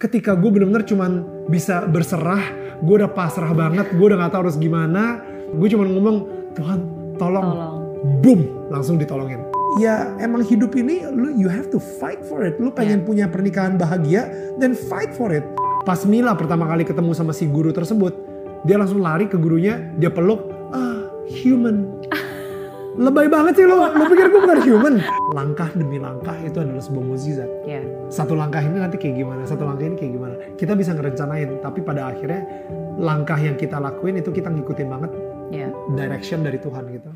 ketika gue bener-bener cuman bisa berserah, gue udah pasrah banget, gue udah gak tahu harus gimana, gue cuman ngomong Tuhan tolong, Tolong. boom langsung ditolongin. Ya emang hidup ini lu you have to fight for it. Lu pengen punya pernikahan bahagia, then fight for it. Pas Mila pertama kali ketemu sama si guru tersebut, dia langsung lari ke gurunya, dia peluk, ah human. Lebay banget sih lo, lo pikir gue bukan human? Langkah demi langkah itu adalah sebuah mukjizat Ya. satu langkah ini nanti kayak gimana, satu langkah ini kayak gimana. Kita bisa ngerencanain, tapi pada akhirnya langkah yang kita lakuin itu kita ngikutin banget Ya. direction dari Tuhan gitu.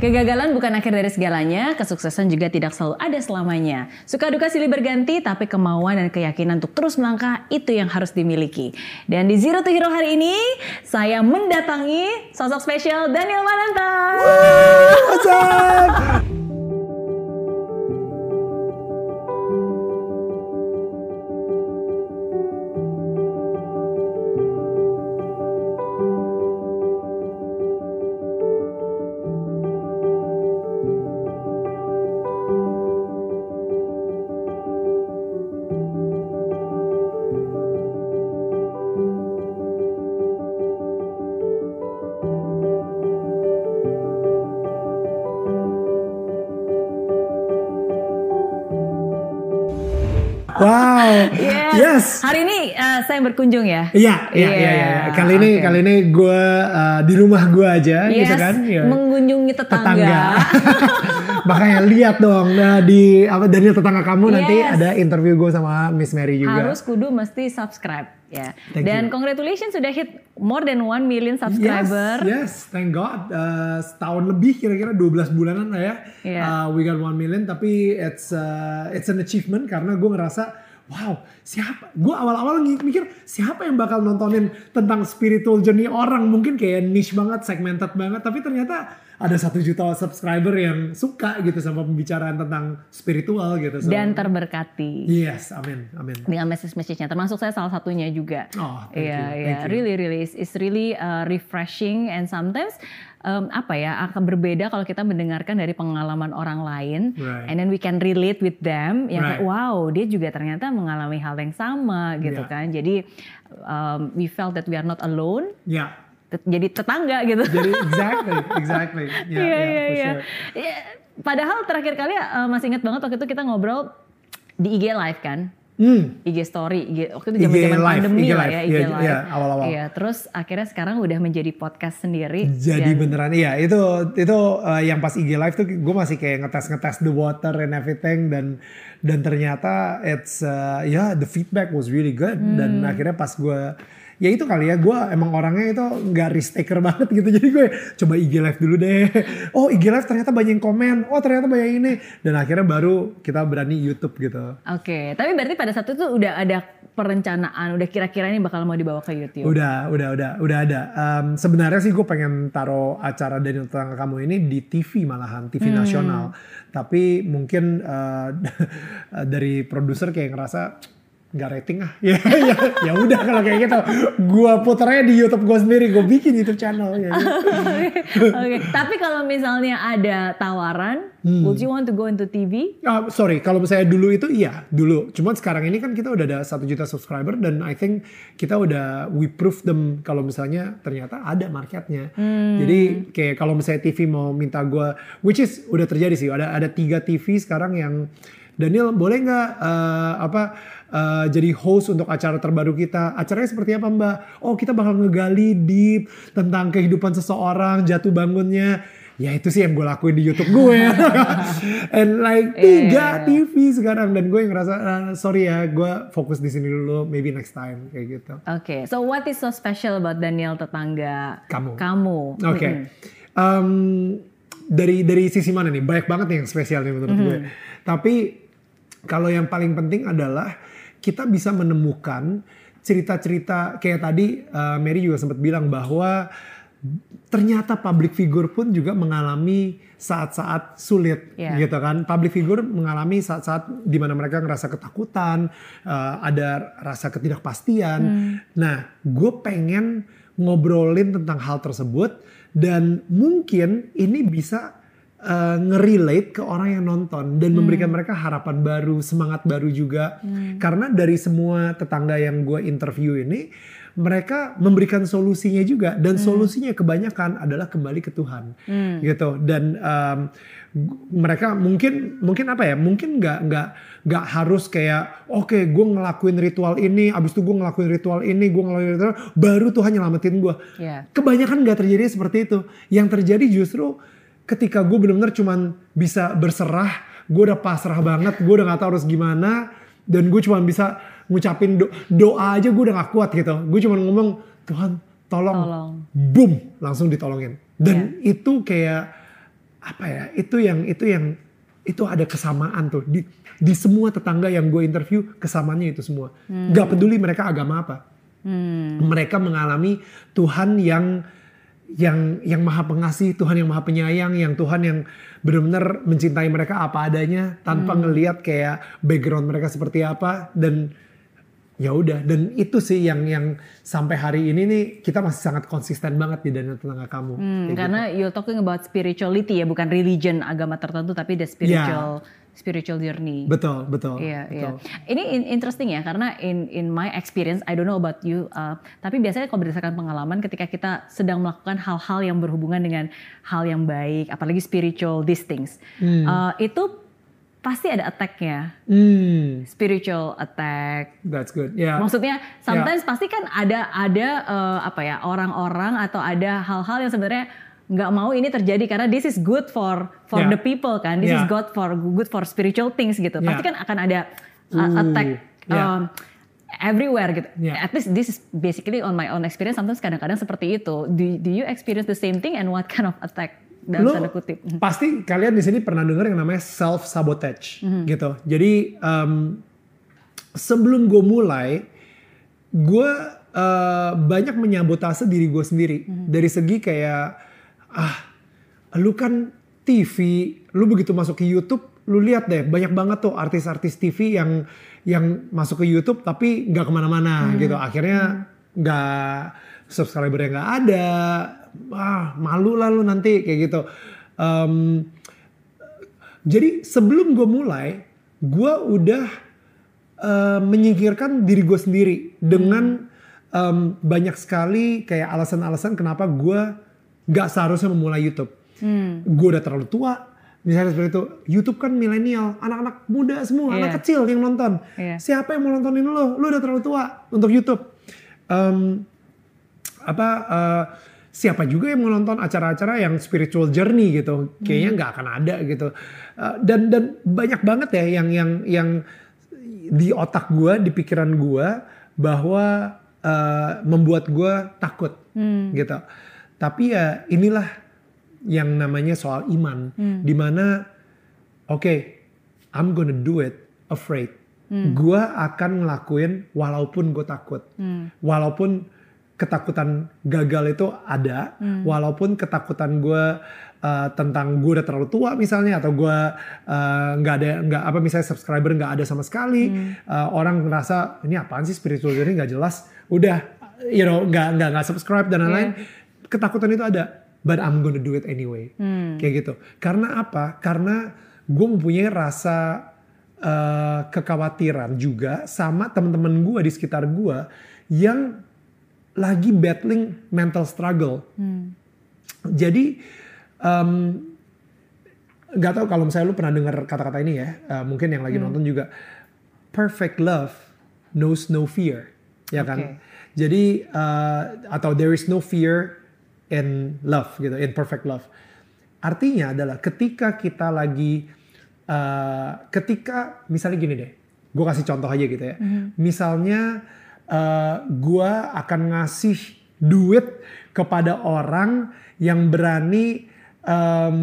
Kegagalan bukan akhir dari segalanya, kesuksesan juga tidak selalu ada selamanya. Suka duka silih berganti, tapi kemauan dan keyakinan untuk terus melangkah itu yang harus dimiliki. Dan di Zero to Hero hari ini, saya mendatangi sosok spesial Daniel Mananta. Up? Wow. Yes. Hari ini eh, saya berkunjung ya. Iya, iya, iya, iya. Iya, Kali ini, oke. kali ini gue uh, di rumah gue aja, gitu Yes, kan? Iya. mengunjungi tetangga. Makanya lihat dong, nah, di apa Daniel tetangga kamu nanti Yes. ada interview gue sama Miss Mary juga. Harus kudu mesti subscribe ya. Thank Dan you. congratulations sudah hit more than 1 million subscriber. Yes, yes, thank God. Uh, setahun lebih kira-kira 12 bulanan lah ya. Iya. Uh, we got 1 million tapi it's uh, it's an achievement karena gue ngerasa wow, siapa? Gue awal-awal mikir siapa yang bakal nontonin tentang spiritual journey orang mungkin kayak niche banget, segmented banget, tapi ternyata ada satu juta subscriber yang suka gitu sama pembicaraan tentang spiritual gitu. So, Dan terberkati. yes, amin, amin. dengan message-message-nya termasuk saya salah satunya juga. Oh, thank Iya, you, iya, thank you. really really it's, it's really uh, refreshing and sometimes um, apa ya akan berbeda kalau kita mendengarkan dari pengalaman orang lain Right. and then we can relate with them yang kayak Right. wow dia juga ternyata mengalami hal yang sama gitu Yeah. kan. Jadi um, we felt that we are not alone. Tet- Jadi tetangga gitu. jadi exactly, exactly. Ya, Iya ya, iya iya. sure. Ya, Padahal terakhir kali uh, masih ingat banget waktu itu kita ngobrol di IG live kan. Hmm. IG story, IG, waktu itu zaman-zaman pandemi IG lah live, ya, IG iya, live. iya, awal-awal. Iya, terus akhirnya sekarang udah menjadi podcast sendiri. Jadi dan- beneran iya itu itu uh, yang pas IG live tuh gue masih kayak ngetes ngetes the water and everything dan dan ternyata it's uh, ya the feedback was really good dan akhirnya pas gue ya itu kali ya gue emang orangnya itu nggak risk taker banget gitu jadi gue coba IG live dulu deh oh IG live ternyata banyak yang komen oh ternyata banyak ini dan akhirnya baru kita berani YouTube gitu Oke, tapi berarti pada saat itu udah ada perencanaan, udah kira-kira ini bakal mau dibawa ke YouTube. Udah, udah, udah, udah ada. Em, sebenarnya sih gue pengen taruh acara Daniel Tetangga Kamu ini di TV malahan, TV nasional. Tapi mungkin eh, dari produser kayak ngerasa nggak rating ah. ya ya ya udah kalau kayak gitu. Gue puternya di YouTube gue sendiri, gue bikin YouTube channel. Ya, Oke, tapi kalau misalnya ada tawaran, Hmm. would you want to go into TV? Ah, sorry, kalau misalnya dulu itu iya, dulu. Cuman sekarang ini kan kita udah ada satu juta subscriber dan I think kita udah we prove them kalau misalnya ternyata ada marketnya. Jadi kayak kalau misalnya TV mau minta gue, which is udah terjadi sih. Ada ada tiga TV sekarang yang Daniel boleh nggak eh, apa eh, jadi host untuk acara terbaru kita? Acaranya seperti apa Mbak? Oh kita bakal ngegali deep tentang kehidupan seseorang, jatuh bangunnya. Ya itu sih yang gue lakuin di YouTube gue. And like tiga TV sekarang dan gue yang ngerasa "Ah, sorry ya gue fokus di sini dulu maybe next time kayak gitu. Oke, so what is so special about Daniel tetangga Kamu. Kamu. Oke. Mm-mm. Em, dari dari sisi mana nih? Banyak banget nih yang spesial nih menurut gue. Tapi kalau yang paling penting adalah kita bisa menemukan cerita-cerita kayak tadi eh, Mary juga sempat bilang bahwa ternyata public figure pun juga mengalami saat-saat sulit Iya. gitu kan. Public figure mengalami saat-saat di mana mereka ngerasa ketakutan, eh, ada rasa ketidakpastian. Nah, gue pengen ngobrolin tentang hal tersebut dan mungkin ini bisa uh, ngerelate ke orang yang nonton dan memberikan mereka harapan baru, semangat baru juga. Karena dari semua tetangga yang gue interview ini, mereka memberikan solusinya juga dan solusinya kebanyakan adalah kembali ke Tuhan, gitu. Dan um, mereka mungkin mungkin apa ya? Mungkin nggak nggak nggak harus kayak oke gue ngelakuin ritual ini, abis itu gue ngelakuin ritual ini, gue ngelakuin ritual, baru Tuhan nyelamatin gue. Iya. Kebanyakan nggak terjadi seperti itu. Yang terjadi justru ketika gue benar-benar cuman bisa berserah, gue udah pasrah banget, gue udah nggak tahu harus gimana, dan gue cuman bisa ngucapin do- doa aja gue udah gak kuat gitu. Gue cuman ngomong Tuhan tolong, Tolong. boom langsung ditolongin. Dan itu kayak apa ya? Itu yang itu yang itu ada kesamaan tuh di di semua tetangga yang gue interview kesamaannya itu semua. Gak peduli mereka agama apa mereka mengalami Tuhan yang yang yang maha pengasih, Tuhan yang maha penyayang, yang Tuhan yang benar-benar mencintai mereka apa adanya tanpa ngelihat kayak background mereka seperti apa dan ya udah dan itu sih yang yang sampai hari ini nih kita masih sangat konsisten banget di dana tetangga kamu. Hmm, Kayak gitu. karena you're talking about spirituality ya, bukan religion agama tertentu, tapi the spiritual spiritual journey. Betul, betul. Iya, iya. betul. Ini in- interesting ya karena in in my experience, I don't know about you, uh, tapi biasanya kalau berdasarkan pengalaman ketika kita sedang melakukan hal-hal yang berhubungan dengan hal yang baik, apalagi spiritual these things, uh, itu pasti ada attack-nya, Hmm, spiritual attack. that's good. Ya. Maksudnya sometimes pasti kan ada ada uh, apa ya orang-orang atau ada hal-hal yang sebenarnya nggak mau ini terjadi karena this is good for for Yeah. the people kan, this is Yeah. good for good for spiritual things gitu. Pasti Yeah. kan akan ada uh, Ooh, attack yeah. um, everywhere gitu. Yeah. At least this is basically on my own experience. Sometimes kadang-kadang seperti itu. Do, do you experience the same thing and what kind of attack dalam Lo tanda kutip? pasti kalian di sini pernah dengar yang namanya self sabotage gitu. Jadi em, sebelum gue mulai, gue eh, banyak menyabotase diri gue sendiri dari segi kayak ah lu kan TV, lu begitu masuk ke YouTube, lu lihat deh banyak banget tuh artis-artis TV yang yang masuk ke YouTube tapi nggak ke mana-mana gitu. Akhirnya nggak subscribernya nggak ada, ah malu lah lu nanti kayak gitu. Em, jadi sebelum gue mulai, gue udah eh, menyingkirkan diri gue sendiri dengan em, banyak sekali kayak alasan-alasan kenapa gue nggak seharusnya memulai YouTube. Gue udah terlalu tua, misalnya seperti itu. YouTube kan milenial, anak-anak muda semua, Iya. anak kecil yang nonton. Iya. Siapa yang mau nontonin lo? Lo udah terlalu tua untuk YouTube. Em, apa eh, siapa juga yang mau nonton acara-acara yang spiritual journey gitu kayaknya nggak akan ada gitu Eh, dan dan banyak banget ya yang yang yang di otak gua di pikiran gua bahwa eh, membuat gua takut gitu tapi ya inilah yang namanya soal iman di mana oke I'm gonna do it afraid. Gua akan ngelakuin walaupun gue takut. Walaupun ketakutan gagal itu ada walaupun ketakutan gue uh, tentang gue udah terlalu tua misalnya atau gue uh, nggak ada nggak apa misalnya subscriber nggak ada sama sekali uh, orang ngerasa ini apaan sih spiritual journey? nggak jelas. Udah you know nggak nggak nggak subscribe dan lain-lain ketakutan itu ada. But I'm gonna do it anyway. Kayak gitu. Karena apa? Karena gue mempunyai rasa uh, kekhawatiran juga sama teman-teman gue di sekitar gue yang lagi battling mental struggle. Jadi em, nggak tahu kalau misalnya lu pernah dengar kata-kata ini ya, eh, mungkin yang lagi nonton juga. Perfect love knows no fear, ya kan? Jadi eh, atau there is no fear in love gitu, in perfect love. Artinya adalah ketika kita lagi eh, ketika misalnya gini deh, gue kasih contoh aja gitu ya. Misalnya eh, gue akan ngasih duit kepada orang yang berani em,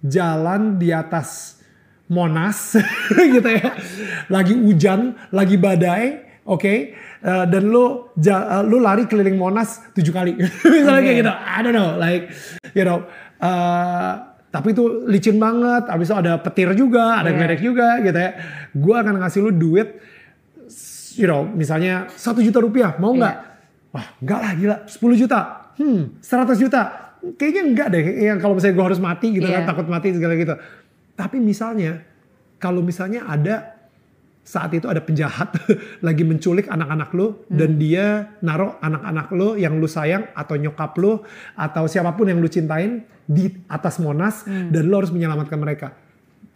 jalan di atas Monas gitu ya. Lagi hujan, lagi badai, oke. Eh, dan lu ja- eh, lu lari keliling Monas tujuh kali. Misalnya kayak Oke. gitu. I don't know, like you know. eh, tapi itu licin banget. Abis itu ada petir juga, ada Iya. geledek juga gitu ya. Gue akan ngasih lu duit, you know, misalnya satu juta rupiah, mau nggak? Wah, enggak lah gila, 10 juta. Hmm, 100 juta. kayaknya enggak deh. Yang kalau misalnya gue harus mati gitu kan, Iya. takut mati segala gitu. Tapi misalnya, kalau misalnya ada saat itu ada penjahat lagi menculik anak-anak lu dan dia naruh anak-anak lu yang lu sayang atau nyokap lu atau siapa pun yang lu cintain di atas Monas dan lu harus menyelamatkan mereka.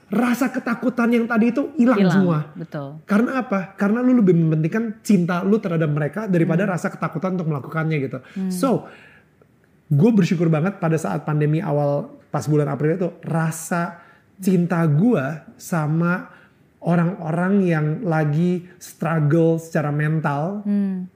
Rasa ketakutan yang tadi itu hilang semua. betul. Karena apa? Karena lu lebih mementingkan cinta lu terhadap mereka daripada rasa ketakutan untuk melakukannya gitu. So, gue bersyukur banget pada saat pandemi awal pas bulan April itu rasa cinta gue sama orang-orang yang lagi struggle secara mental Hmm.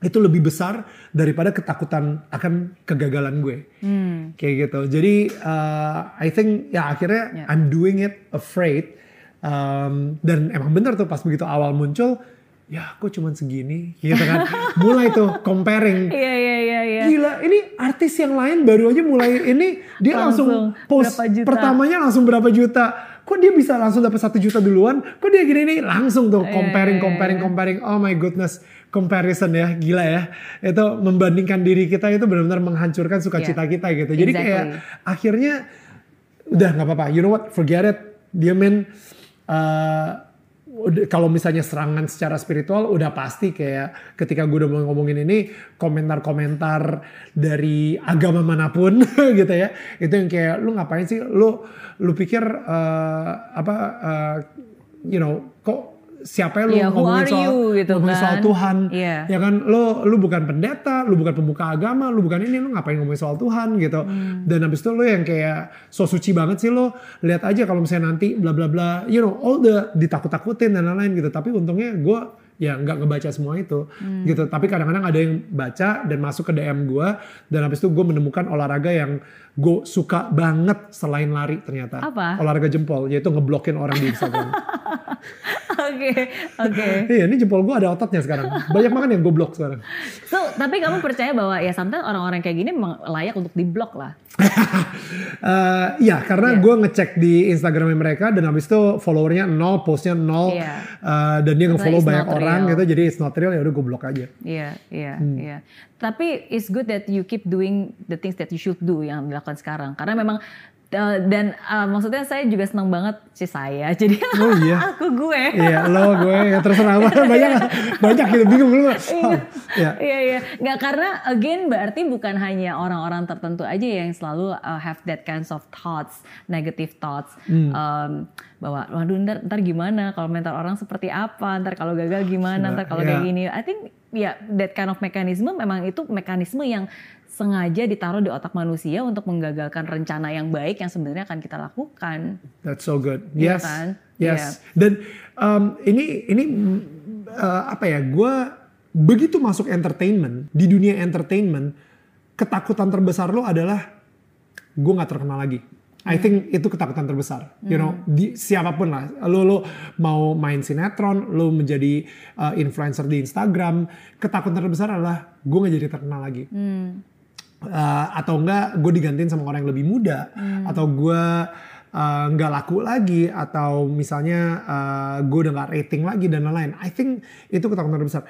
itu lebih besar daripada ketakutan akan kegagalan gue Hmm. kayak gitu. Jadi uh, I think ya akhirnya Ya. I'm doing it afraid. Um, dan emang bener tuh pas begitu awal muncul, ya kok cuman segini gitu kan. mulai tuh comparing. Iya iya iya iya. Gila, ini artis yang lain baru aja mulai ini dia langsung, Langsung post pertamanya langsung berapa juta. Kok dia bisa langsung dapat satu juta duluan? Kok dia gini nih langsung tuh Iya, comparing, iya, comparing, comparing. Oh my goodness, comparison ya, gila ya. Itu membandingkan diri kita itu benar-benar menghancurkan sukacita Yeah. kita gitu. Jadi Exactly. kayak akhirnya udah nggak apa-apa. You know what? Forget it. Dia men uh, kalau misalnya serangan secara spiritual udah pasti kayak ketika gue udah mau ngomongin ini komentar-komentar dari agama mana pun gitu ya itu yang kayak lu ngapain sih? Lu lu pikir uh, apa uh, you know kok siapa ya lu who ngomongin soal you gitu ngomongin soal kan. Tuhan Iya. ya kan lu lu bukan pendeta lu bukan pemuka agama lu bukan ini lu ngapain ngomongin soal Tuhan gitu Hmm. dan habis itu lu yang kayak so suci banget sih lu lihat aja kalau misalnya nanti bla bla bla you know all the ditakut-takutin dan lain-lain gitu tapi untungnya gue ya nggak ngebaca semua itu Hmm. gitu tapi kadang-kadang ada yang baca dan masuk ke DM gue dan habis itu gue menemukan olahraga yang gue suka banget selain lari ternyata Apa? olahraga jempol yaitu ngeblokin orang di Instagram Oke oke. iya ini jempol gue ada ototnya sekarang banyak banget yang gue blok sekarang So tapi kamu percaya bahwa ya sometimes orang-orang kayak gini memang layak untuk diblok lah. Eh, Iya, karena Iya. gue ngecek di Instagramnya mereka dan habis itu followernya nol, postnya nol, Iya. eh, dan dia nge-follow banyak orang real. gitu, jadi it's not real ya udah gue blok aja. Iya, iya, Hmm. iya. Tapi it's good that you keep doing the things that you should do yang dilakukan sekarang. Karena memang uh, dan uh, maksudnya saya juga senang banget sih saya. Jadi Oh iya. aku gue. Iya, lo gue ya terserah banyak banyak gitu bingung lu. Oh, ya. Iya iya, nggak karena again berarti bukan hanya orang-orang tertentu aja yang selalu uh, have that kinds of thoughts, negative thoughts, Hmm. um, bahwa waduh ntar, ntar gimana kalau mental orang seperti apa, ntar kalau gagal gimana, ntar kalau kayak Iya. gini. I think ya that kind of mechanism memang itu mekanisme yang sengaja ditaruh di otak manusia untuk menggagalkan rencana yang baik yang sebenarnya akan kita lakukan. That's so good. Iya Yes. kan? Yes. Iya. Dan um, ini ini uh, apa ya? Gue begitu masuk entertainment di dunia entertainment, ketakutan terbesar lo adalah gue nggak terkenal lagi. I think itu ketakutan terbesar. You know, di, siapa pun lah. Lo lo mau main sinetron, lo menjadi uh, influencer di Instagram, ketakutan terbesar adalah gue nggak jadi terkenal lagi. Uh, atau enggak gue digantiin sama orang yang lebih muda atau gue uh, nggak laku lagi atau misalnya uh, gue udah nggak rating lagi dan lain-lain. I think itu ketakutan terbesar.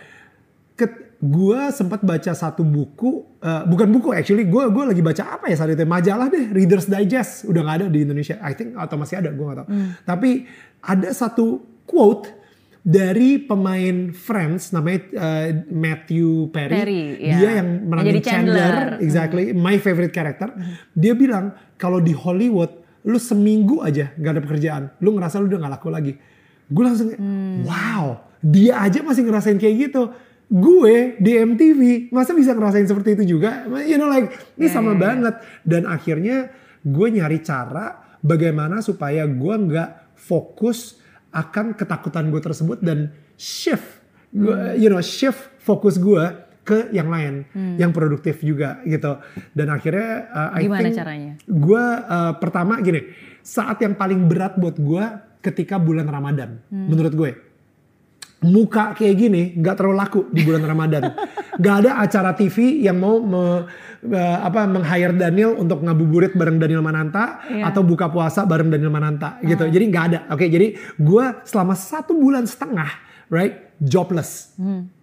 Ket, gue sempat baca satu buku, uh, bukan buku actually, gue gue lagi baca apa ya saat itu majalah deh, Reader's Digest udah nggak ada di Indonesia, I think atau masih ada gue nggak tahu. Tapi ada satu quote dari pemain Friends namanya uh, Matthew Perry, Perry, ya. dia yang Yang meranin Chandler, Chandler. exactly, my favorite character. Dia bilang kalau di Hollywood lu seminggu aja gak ada pekerjaan, lu ngerasa lu udah gak laku lagi. Gue langsung, kayak, wow, dia aja masih ngerasain kayak gitu. Gue di MTV masa bisa ngerasain seperti itu juga? You know like ini Ya, sama banget. Dan akhirnya gue nyari cara bagaimana supaya gue nggak fokus akan ketakutan gue tersebut dan shift, gua, you know shift fokus gue ke yang lain, yang produktif juga gitu. Dan akhirnya uh, I Gimana think caranya? gue uh, pertama gini, saat yang paling berat buat gue ketika bulan Ramadan, menurut gue. Muka kayak gini nggak terlalu laku di bulan Ramadan. Gak ada acara TV yang mau me, uh, apa meng-hire Daniel untuk ngabuburit bareng Daniel Mananta Iya. atau buka puasa bareng Daniel Mananta gitu. Jadi nggak ada. Oke, jadi gue selama satu bulan setengah, right, jobless.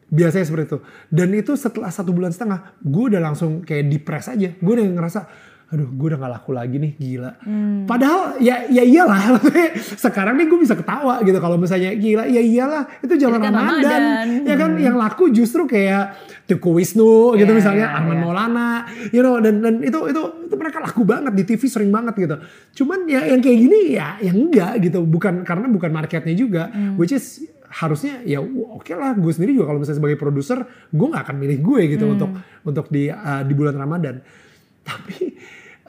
Biasanya seperti itu. Dan itu setelah satu bulan setengah, gue udah langsung kayak depres aja. Gue udah ngerasa, aduh gue udah gak laku lagi nih gila. Padahal ya ya iyalah sekarang nih gue bisa ketawa gitu kalau misalnya gila ya iyalah itu jalan Itu kan Ramadan. Ramadan. Ya kan yang laku justru kayak Teguh Wisnu gitu Iya, misalnya iya, Arman iya. Maulana you know dan dan itu itu itu mereka laku banget di TV sering banget gitu. Cuman ya yang kayak gini ya yang enggak gitu bukan karena bukan marketnya juga Hmm. which is harusnya ya oke lah gue sendiri juga kalau misalnya sebagai produser gue nggak akan milih gue gitu Hmm. untuk untuk di uh, di bulan Ramadan tapi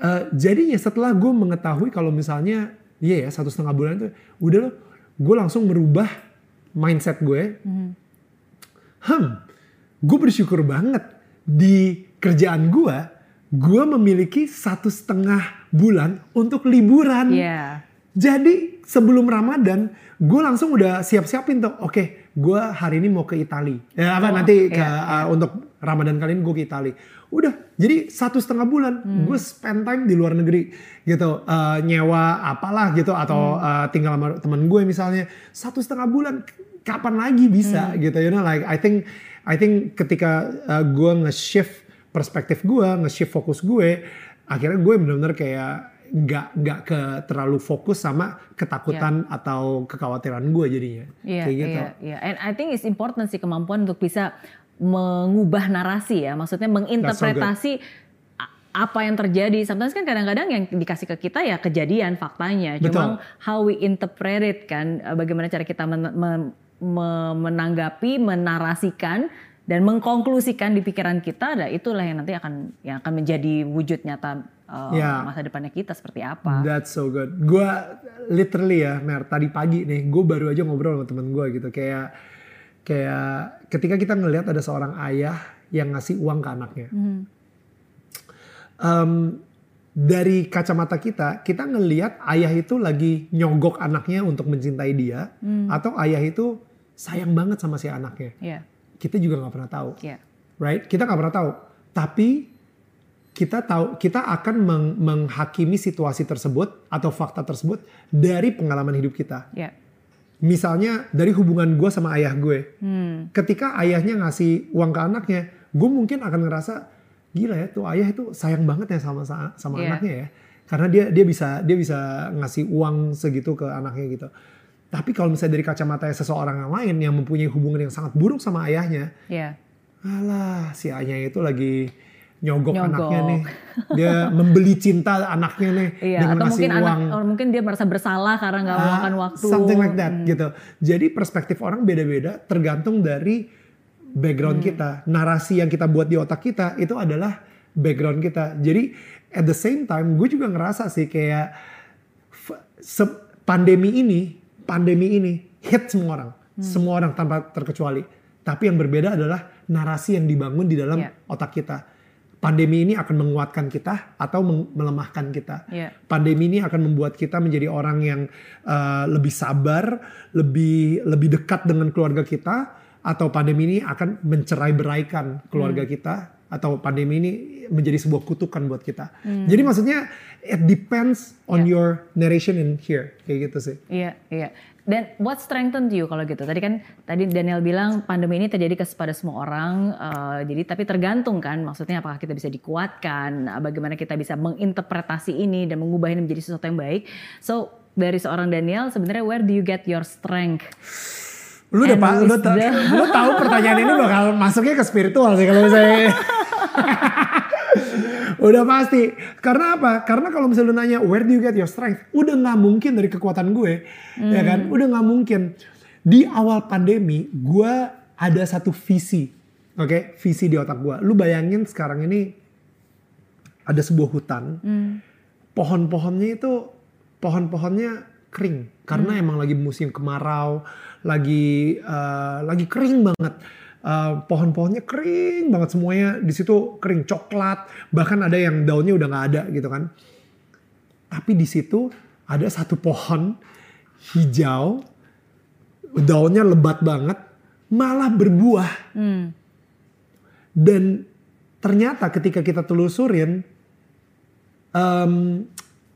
uh, jadinya setelah gue mengetahui kalau misalnya iya ya satu setengah bulan itu udah loh gue langsung merubah mindset gue hmm gue bersyukur banget di kerjaan gue gue memiliki satu setengah bulan untuk liburan Iya. jadi sebelum Ramadan, gue langsung udah siap-siapin tuh. Oke, gue hari ini mau ke Itali. Ya apa Oh, nanti ke iya, uh, untuk Ramadan kali ini gue ke Itali. Udah, jadi satu setengah bulan Hmm. gue spend time di luar negeri gitu, Uh, nyewa apalah gitu atau Hmm. uh, tinggal sama temen gue misalnya satu setengah bulan. Kapan lagi bisa Hmm. gitu, you know? Like I think, I think ketika uh, gue nge-shift perspektif gue, nge-shift fokus gue, akhirnya gue benar-benar kayak nggak nggak ke terlalu fokus sama ketakutan atau kekhawatiran gue jadinya Iya, kayak gitu. iya, iya. And I think it's important sih kemampuan untuk bisa mengubah narasi ya, maksudnya menginterpretasi apa yang terjadi. Sometimes kan kadang-kadang yang dikasih ke kita ya kejadian faktanya, Betul. cuma how we interpret it kan, eh, bagaimana cara kita men- men- me- menanggapi, menarasikan dan mengkonklusikan di pikiran kita, nah itulah yang nanti akan yang akan menjadi wujud nyata eh, Ya. masa depannya kita seperti apa. That's so good. Gue literally ya, Mer, tadi pagi nih, gue baru aja ngobrol sama temen gue gitu. Kayak kayak ketika kita ngelihat ada seorang ayah yang ngasih uang ke anaknya. Em, dari kacamata kita, kita ngelihat ayah itu lagi nyogok anaknya untuk mencintai dia, atau ayah itu sayang banget sama si anaknya. Iya, Kita juga nggak pernah tahu. iya. right? Kita nggak pernah tahu. Tapi kita tahu kita akan meng- menghakimi situasi tersebut atau fakta tersebut dari pengalaman hidup kita. Iya. Misalnya dari hubungan gue sama ayah gue. Hmm. Ketika ayahnya ngasih uang ke anaknya, gue mungkin akan ngerasa gila ya tuh ayah itu sayang banget ya sama sama Iya. anaknya ya. Karena dia dia bisa dia bisa ngasih uang segitu ke anaknya gitu. Tapi kalau misalnya dari kacamata seseorang yang lain yang mempunyai hubungan yang sangat buruk sama ayahnya, Iya. Alah, si ayahnya itu lagi nyogok, Nyogok. anaknya nih. Dia membeli cinta anaknya nih Iya, dengan atau mungkin uang. anak, mungkin dia merasa bersalah karena nggak Ah, meluangkan waktu. Something like that Hmm. gitu. Jadi perspektif orang beda-beda tergantung dari background Hmm. kita. Narasi yang kita buat di otak kita itu adalah background kita. Jadi at the same time gue juga ngerasa sih kayak pandemi ini, pandemi ini hit semua orang. Hmm. Semua orang tanpa terkecuali. Tapi yang berbeda adalah narasi yang dibangun di dalam Iya. otak kita. Pandemi ini akan menguatkan kita atau melemahkan kita. Iya. Pandemi ini akan membuat kita menjadi orang yang uh, lebih sabar, lebih lebih dekat dengan keluarga kita, atau pandemi ini akan mencerai beraikan keluarga Hmm. kita, atau pandemi ini menjadi sebuah kutukan buat kita. Jadi maksudnya it depends on Hmm. Iya. your narration in here, kayak gitu sih. Iya, iya. Dan what strengthened you kalau gitu? Tadi kan tadi Daniel bilang pandemi ini terjadi kepada semua orang. eh, jadi tapi tergantung kan, maksudnya apakah kita bisa dikuatkan, eh, bagaimana kita bisa menginterpretasi ini dan mengubah ini menjadi sesuatu yang baik. So dari seorang Daniel sebenarnya where do you get your strength? Lu udah And pa- lu, ta- lu tahu pertanyaan ini bakal masuknya ke spiritual sih kalau misalnya. udah pasti. Karena apa? Karena kalau misalnya lu nanya where do you get your strength? Udah nggak mungkin dari kekuatan gue, ya kan? Udah nggak mungkin. Di awal pandemi, gue ada satu visi, oke? Visi di otak gue. Lu bayangin sekarang ini ada sebuah hutan, pohon-pohonnya itu pohon-pohonnya kering karena emang lagi musim kemarau, lagi eh, lagi kering banget. Eh, pohon-pohonnya kering banget semuanya di situ kering coklat, bahkan ada yang daunnya udah nggak ada gitu kan. Tapi di situ ada satu pohon hijau, daunnya lebat banget, malah berbuah. Hmm. Dan ternyata ketika kita telusurin em,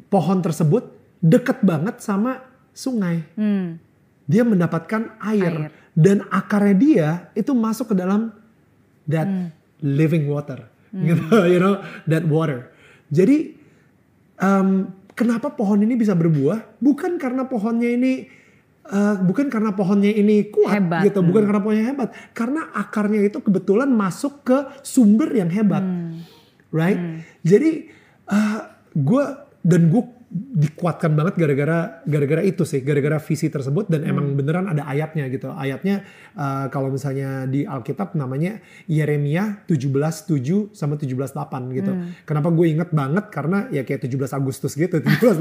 pohon tersebut deket banget sama sungai. Hmm. Dia mendapatkan air, Air. Dan akarnya dia itu masuk ke dalam that Hmm. living water, gitu, you know, that water. Jadi um, kenapa pohon ini bisa berbuah? Bukan karena pohonnya ini uh, bukan karena pohonnya ini kuat Hebat. gitu, bukan karena pohonnya hebat, karena akarnya itu kebetulan masuk ke sumber yang hebat, right? Jadi gue dan gue dikuatkan banget gara-gara gara-gara itu sih, gara-gara visi tersebut dan emang beneran ada ayatnya gitu. Ayatnya uh, kalau misalnya di Alkitab namanya Yeremia 17:7 sama 17:8 gitu. Kenapa gue inget banget karena ya kayak 17 Agustus gitu, 17:8.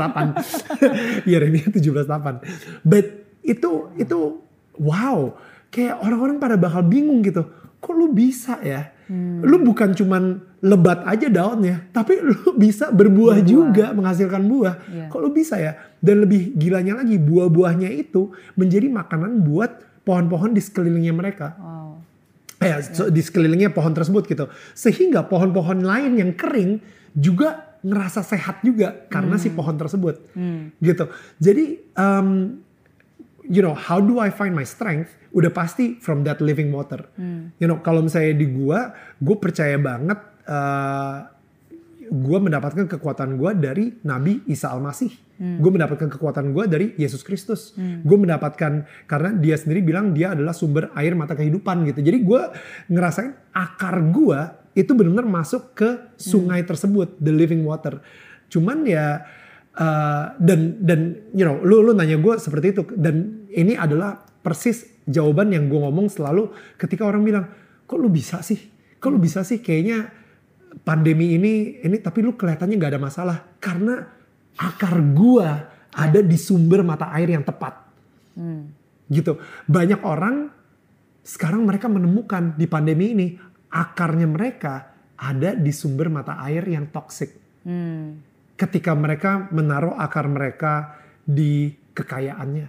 Yeremia 17:8. But itu itu wow, kayak orang-orang pada bakal bingung gitu. Kok lu bisa ya? Lu bukan cuman lebat aja daunnya, tapi lu bisa berbuah juga menghasilkan buah. Iya. Kok lu bisa ya? Dan lebih gilanya lagi, buah-buahnya itu menjadi makanan buat pohon-pohon di sekelilingnya mereka. Wow. Eh, so- di sekelilingnya pohon tersebut gitu. Sehingga pohon-pohon lain yang kering juga ngerasa sehat juga karena si pohon tersebut. Gitu. Jadi um, you know, how do I find my strength? Udah pasti from that living water. You know, kalau misalnya di gua, gue percaya banget uh, gue mendapatkan kekuatan gue dari Nabi Isa Al-Masih. Gue mendapatkan kekuatan gue dari Yesus Kristus. Gue mendapatkan karena dia sendiri bilang dia adalah sumber air mata kehidupan gitu. Jadi gue ngerasain akar gue itu benar-benar masuk ke sungai tersebut, the living water. Cuman ya uh, dan dan you know lu lu nanya gue seperti itu dan ini adalah persis jawaban yang gue ngomong selalu ketika orang bilang kok lu bisa sih kok lu bisa sih kayaknya pandemi ini ini tapi lu kelihatannya nggak ada masalah karena akar gua ada di sumber mata air yang tepat gitu banyak orang sekarang mereka menemukan di pandemi ini akarnya mereka ada di sumber mata air yang toksik Hmm. ketika mereka menaruh akar mereka di kekayaannya,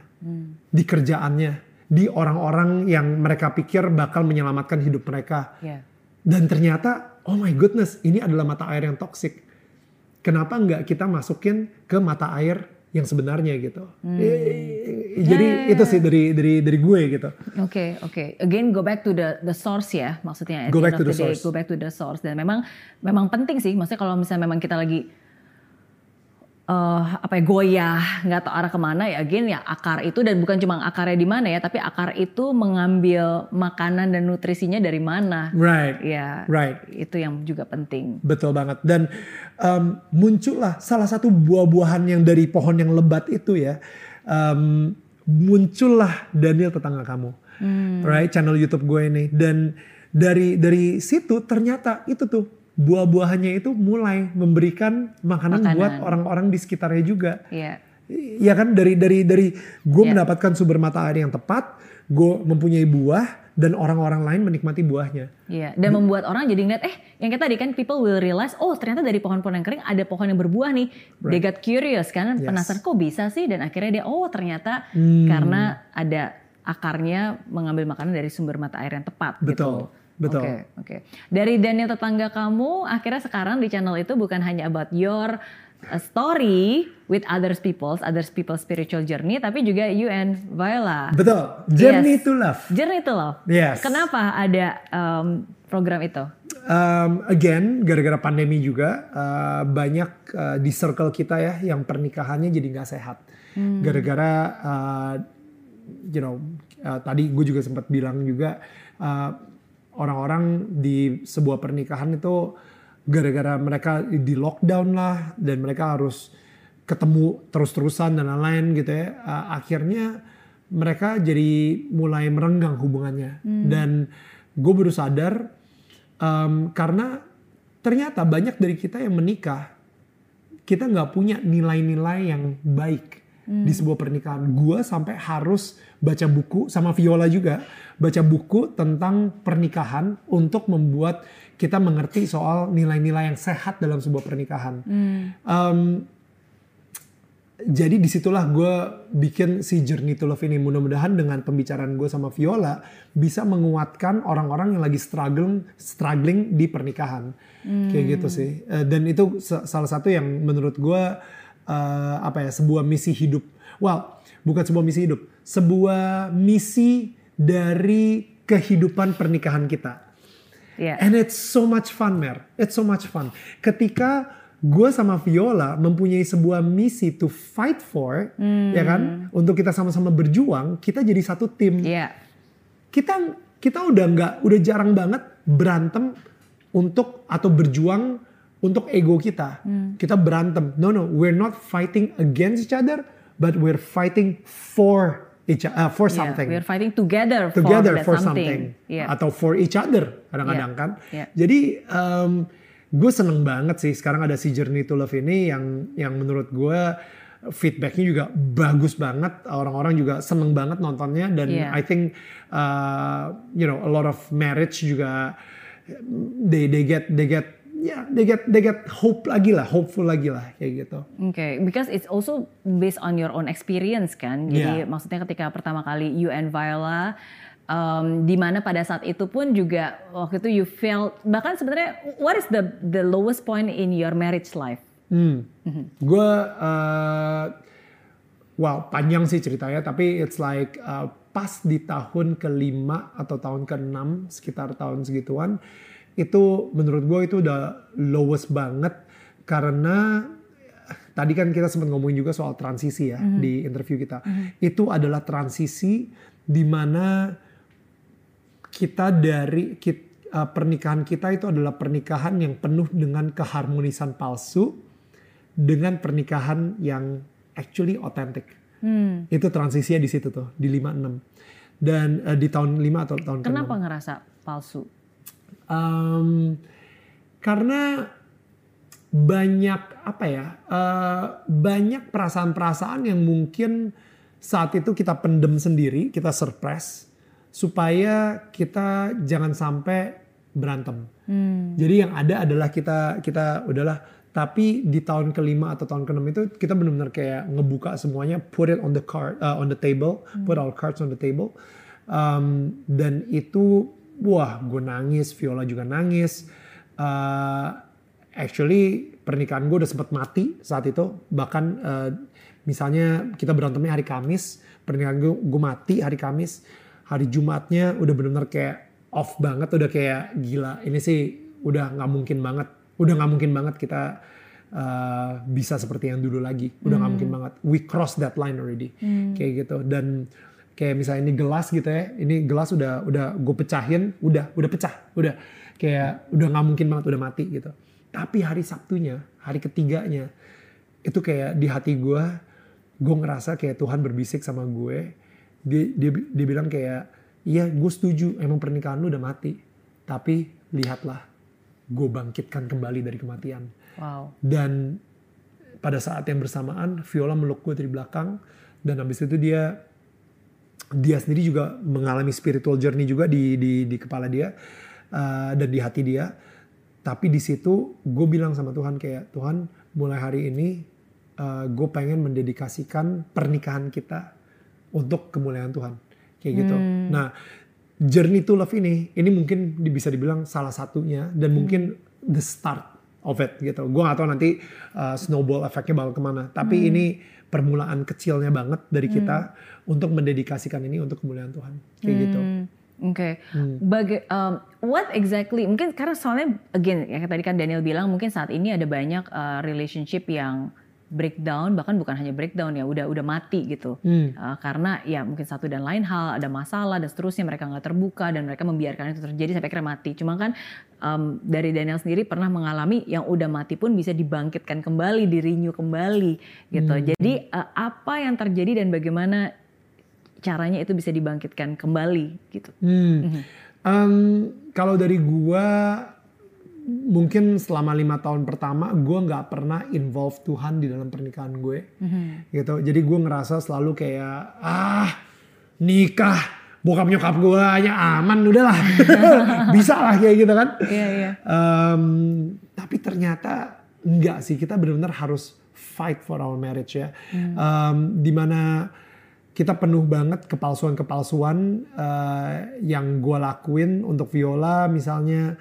di kerjaannya, di orang-orang yang mereka pikir bakal menyelamatkan hidup mereka. Ya. Dan ternyata, oh my goodness, ini adalah mata air yang toksik. Kenapa nggak kita masukin ke mata air yang sebenarnya gitu? Eh, Jadi Ya, ya, itu sih dari dari dari gue gitu. Oke, oke. Again, go back to the the source ya, maksudnya. Go back to the day, source. Go back to the source. Dan memang memang penting sih. Maksudnya kalau misalnya memang kita lagi eh apa ya goyah, nggak tahu arah ke mana ya. Again ya akar itu dan bukan cuma akarnya di mana ya, tapi akar itu mengambil makanan dan nutrisinya dari mana. Right, Ya, right. itu yang juga penting. Betul banget. Dan um, muncullah salah satu buah-buahan yang dari pohon yang lebat itu ya. Um, muncullah Daniel tetangga kamu. Right, channel YouTube gue ini. Dan dari dari situ ternyata itu tuh buah-buahannya itu mulai memberikan makanan, Makanan. buat orang-orang di sekitarnya juga. Iya. Iya kan dari dari dari gue Ya. mendapatkan sumber mata air yang tepat, gue mempunyai buah dan orang-orang lain menikmati buahnya. Iya, dan membuat orang jadi ngeliat, eh yang kayak tadi kan people will realize, oh ternyata dari pohon-pohon yang kering ada pohon yang berbuah nih. They got curious kan, Yes. penasaran kok bisa sih dan akhirnya dia, oh ternyata Hmm. karena ada akarnya mengambil makanan dari sumber mata air yang tepat Betul, gitu. Betul. Oke, oke. Dari Daniel tetangga kamu, akhirnya sekarang di channel itu bukan hanya about your uh, story with others people's, others people's spiritual journey, tapi juga you and Viola. Betul. Journey Yes. to love. Journey to Love. Yes. Kenapa ada um, program itu? Um, again, gara-gara pandemi juga uh, banyak uh, di circle kita ya yang pernikahannya jadi nggak sehat. Gara-gara uh, you know uh, tadi gue juga sempat bilang juga uh, orang-orang di sebuah pernikahan itu gara-gara mereka di lockdown lah dan mereka harus ketemu terus-terusan dan lain-lain gitu ya. Uh, akhirnya mereka jadi mulai merenggang hubungannya. Dan gue baru sadar um, karena ternyata banyak dari kita yang menikah kita nggak punya nilai-nilai yang baik di sebuah pernikahan. Gue sampai harus baca buku sama Viola juga baca buku tentang pernikahan untuk membuat kita mengerti soal nilai-nilai yang sehat dalam sebuah pernikahan. Um, jadi di situlah gue bikin si Journey to Love ini. Mudah-mudahan dengan pembicaraan gue sama Viola bisa menguatkan orang-orang yang lagi struggling struggling di pernikahan. Kayak gitu sih. Eh, dan itu sa- salah satu yang menurut gue eh, apa ya sebuah misi hidup well bukan sebuah misi hidup sebuah misi dari kehidupan pernikahan kita Iya. And it's so much fun, Mer. It's so much fun. Ketika gue sama Viola mempunyai sebuah misi to fight for, ya kan? Untuk kita sama-sama berjuang, kita jadi satu tim. Iya. Kita kita udah nggak, udah jarang banget berantem untuk atau berjuang untuk ego kita. Kita berantem. No no, we're not fighting against each other, but we're fighting for each uh, for Yeah, something We're fighting together, together for, for, that something, Iya. atau for each other kadang-kadang Yeah. kan. Yeah. Jadi gue seneng banget sih sekarang ada si Journey to Love ini yang yang menurut gue feedbacknya juga bagus banget orang-orang juga seneng banget nontonnya dan Yeah. I think uh, you know a lot of marriage juga they they get they get ya they get they get hope lagi lah hopeful lagi lah kayak gitu. Okay, because it's also based on your own experience kan. Jadi Yeah. maksudnya ketika pertama kali you and Viola, um, di mana pada saat itu pun juga waktu itu you felt bahkan sebenarnya what is the the lowest point in your marriage life? Hmm. Gue, uh, wow panjang sih ceritanya, tapi it's like uh, pas di tahun kelima atau tahun keenam sekitar tahun segituan, itu menurut gue itu udah lowest banget karena tadi kan kita sempat ngomongin juga soal transisi ya di interview kita. Itu adalah transisi di mana kita dari kit- uh, pernikahan kita itu adalah pernikahan yang penuh dengan keharmonisan palsu dengan pernikahan yang actually authentic. Hmm. Itu transisinya di situ tuh di 56 dan uh, di tahun 5 atau tahun ke-6. Kenapa ngerasa palsu? Um, karena banyak apa ya uh, banyak perasaan-perasaan yang mungkin saat itu kita pendem sendiri kita suppress supaya kita jangan sampai berantem. Hmm. jadi yang ada adalah kita kita udahlah. Tapi di tahun kelima atau tahun keenam itu kita benar-benar kayak ngebuka semuanya put it on the card uh, on the table put our cards on the table. Um, dan itu wah gue nangis Viola juga nangis. Uh, actually pernikahan gue udah sempet mati saat itu. Bahkan uh, misalnya kita berantemnya hari Kamis pernikahan gue gue mati hari Kamis. Hari Jumatnya udah benar-benar kayak off banget udah kayak gila. Ini sih udah nggak mungkin banget udah nggak mungkin banget kita uh, bisa seperti yang dulu lagi. Udah nggak mungkin banget. We cross that line already. Kayak gitu. Dan kayak misalnya ini gelas gitu ya ini gelas udah udah gue pecahin udah udah pecah udah. Kayak udah nggak mungkin banget udah mati gitu. Tapi hari Sabtunya hari ketiganya itu kayak di hati gue gue ngerasa kayak Tuhan berbisik sama gue. Dia dia, dia bilang kayak iya gue setuju emang pernikahan lu udah mati. Tapi lihatlah gue bangkitkan kembali dari kematian. Wow. dan pada saat yang bersamaan Viola meluk gue dari belakang dan habis itu dia dia sendiri juga mengalami spiritual journey juga di di, di kepala dia uh, dan di hati dia. Tapi di situ gue bilang sama Tuhan kayak Tuhan mulai hari ini uh, gue pengen mendedikasikan pernikahan kita untuk kemuliaan Tuhan. Kayak gitu. Nah journey to love ini ini mungkin bisa dibilang salah satunya dan mungkin the start of it gitu. Gue gak tahu nanti uh, snowball efeknya bakal ke mana. Tapi ini permulaan kecilnya banget dari kita untuk mendedikasikan ini untuk kemuliaan Tuhan. Kayak gitu. Hmm, Oke, Baga- um, what exactly? Mungkin karena soalnya again, ya tadi kan Daniel bilang mungkin saat ini ada banyak uh, relationship yang breakdown, bahkan bukan hanya breakdown ya, udah udah mati gitu. Hmm. Uh, karena ya mungkin satu dan lain hal ada masalah dan seterusnya mereka nggak terbuka dan mereka membiarkan itu terjadi sampai akhirnya mati. Cuma kan um, dari Daniel sendiri pernah mengalami yang udah mati pun bisa dibangkitkan kembali, di-renew kembali gitu. Jadi uh, apa yang terjadi dan bagaimana caranya itu bisa dibangkitkan kembali gitu. Hmm. Um, kalau dari gua mungkin selama lima tahun pertama gua nggak pernah involve Tuhan di dalam pernikahan gue. Gitu. Jadi gue ngerasa selalu kayak ah nikah bokap nyokap gue hanya aman udahlah. Bisa lah kayak gitu kan. Iya iya. Em, tapi ternyata enggak sih. Kita benar-benar harus fight for our marriage ya. Em, di mana kita penuh banget kepalsuan-kepalsuan eh, yang gue lakuin untuk Viola misalnya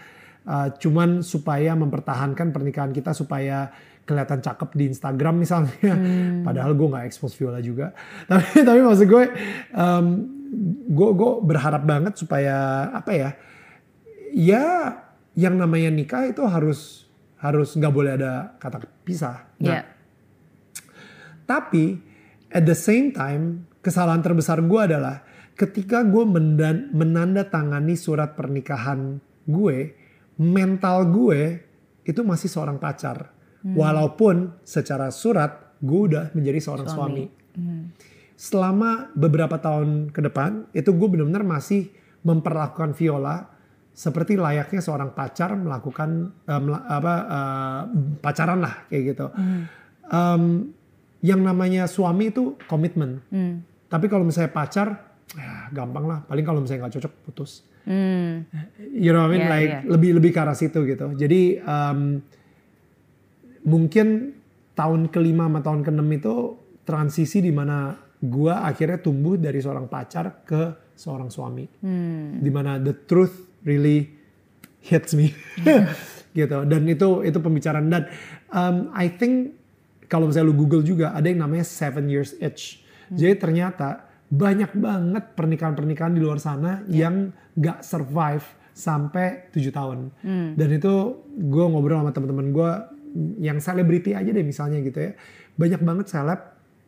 eh, cuman supaya mempertahankan pernikahan kita supaya kelihatan cakep di Instagram misalnya padahal gue nggak expose Viola juga tapi tapi maksud gue em, gue gue berharap banget supaya apa ya ya yang namanya nikah itu harus harus nggak boleh ada kata pisah. Nah, Yeah. tapi at the same time kesalahan terbesar gue adalah ketika gue menandatangani surat pernikahan gue, mental gue itu masih seorang pacar. Walaupun secara surat gue udah menjadi seorang suami. Selama beberapa tahun ke depan itu gue benar-benar masih memperlakukan Viola seperti layaknya seorang pacar melakukan mela- apa eh, pacaran lah kayak gitu. Em, yang namanya suami itu komitmen. Hmm. Tapi kalau misalnya pacar, ya gampang lah. Paling kalau misalnya nggak cocok putus. Hmm. You know what I mean? Yeah, like yeah. lebih lebih ke arah situ gitu. Jadi em, mungkin tahun kelima sama tahun keenam itu transisi di mana gua akhirnya tumbuh dari seorang pacar ke seorang suami. Hmm. Di mana the truth really hits me. gitu. Dan itu itu pembicaraan dan um, I think kalau misalnya lu Google juga ada yang namanya seven years itch. Jadi ternyata banyak banget pernikahan-pernikahan di luar sana yang nggak survive sampai tujuh tahun. Dan itu gue ngobrol sama teman-teman gue yang selebriti aja deh misalnya gitu ya. Banyak banget seleb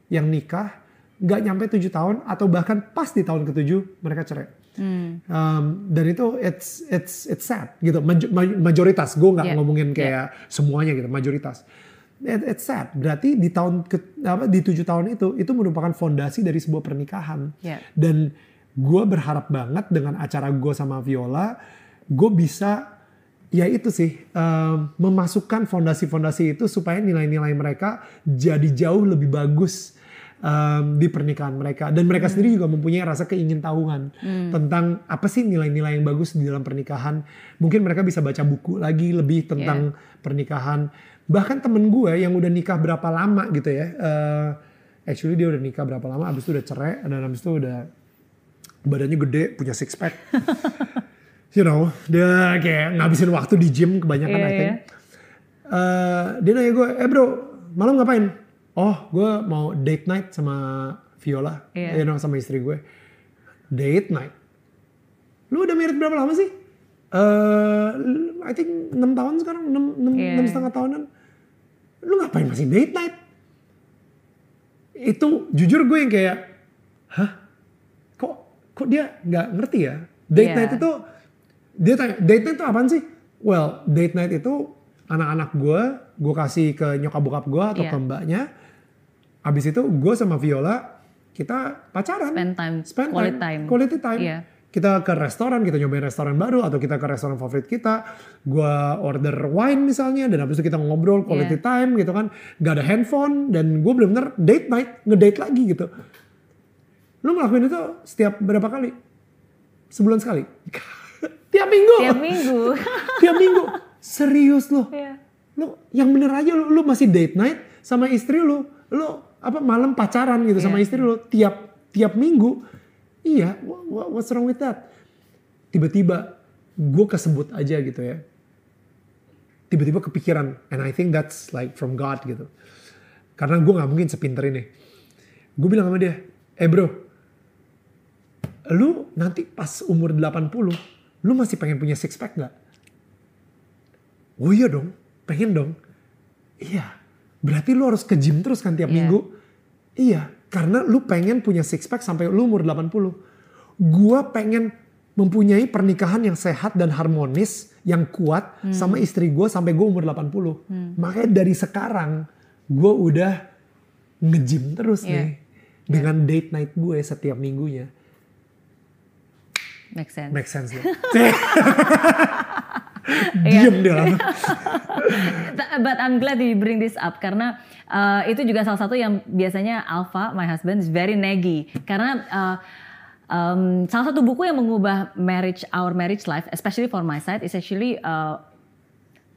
yang nikah nggak nyampe tujuh tahun atau bahkan pas di tahun ketujuh mereka cerai. Hmm. Um, dan itu it's it's it's sad gitu Maj- ma- majoritas gue nggak Yeah. ngomongin kayak semuanya gitu majoritas It- it's sad. Berarti di tahun ke, apa di tujuh tahun itu itu merupakan fondasi dari sebuah pernikahan. Yeah. dan gue berharap banget dengan acara gue sama Viola gue bisa ya itu sih um, memasukkan fondasi-fondasi itu supaya nilai-nilai mereka jadi jauh lebih bagus um, di pernikahan mereka. Dan mereka sendiri juga mempunyai rasa keingintahuan tentang apa sih nilai-nilai yang bagus di dalam pernikahan. Mungkin mereka bisa baca buku lagi lebih tentang pernikahan bahkan temen gue yang udah nikah berapa lama gitu ya uh, actually dia udah nikah berapa lama abis itu udah cerai dan abis itu udah badannya gede punya six pack you know dia kayak ngabisin waktu di gym kebanyakan Iya, I think. iya. Eh, dia nanya gue eh bro malam ngapain? Oh gue mau date night sama Viola Iya. you know sama istri gue date night? Lu udah married berapa lama sih? Eh I think 6 tahun sekarang 6, 6, Iya. setengah tahunan lu ngapain masih date night itu jujur gue yang kayak hah kok kok dia nggak ngerti ya date Iya. night itu dia tanya date night itu apaan sih well date night itu anak-anak gue gue kasih ke nyokap bokap gue atau Iya. ke mbaknya abis itu gue sama Viola kita pacaran Spend time, Spend quality time. quality time Iya. Kita ke restoran kita nyobain restoran baru atau kita ke restoran favorit kita gue order wine misalnya dan habis itu kita ngobrol quality Iya. time gitu kan gak ada handphone dan gue bener-bener date night ngedate lagi gitu lu ngelakuin itu setiap berapa kali sebulan sekali tiap minggu Tiap minggu. tiap minggu serius lu Iya. lu yang bener aja lu, lu masih date night sama istri lu lu apa malam pacaran gitu sama Iya. istri lu tiap tiap minggu iya wha- wha- what's wrong with that tiba-tiba gue kesebut aja gitu ya tiba-tiba kepikiran and I think that's like from God gitu karena gue nggak mungkin sepinter ini gue bilang sama dia eh bro lu nanti pas umur 80 lu masih pengen punya six pack nggak Oh iya dong, pengen dong. Iya, berarti lu harus ke gym terus kan tiap Iya. minggu. Iya, karena lu pengen punya six pack sampai lu umur 80. Gua pengen mempunyai pernikahan yang sehat dan harmonis, yang kuat sama istri gue sampai gue umur 80. Makanya dari sekarang gue udah nge-gym terus Iya. nih. Dengan date night gue setiap minggunya. Make sense. Make sense ya? Diem dia lama. But I'm glad you bring this up karena uh, itu juga salah satu yang biasanya Alpha, my husband, is very naggy. Karena uh, um, salah satu buku yang mengubah marriage, our marriage life, especially for my side, is actually uh,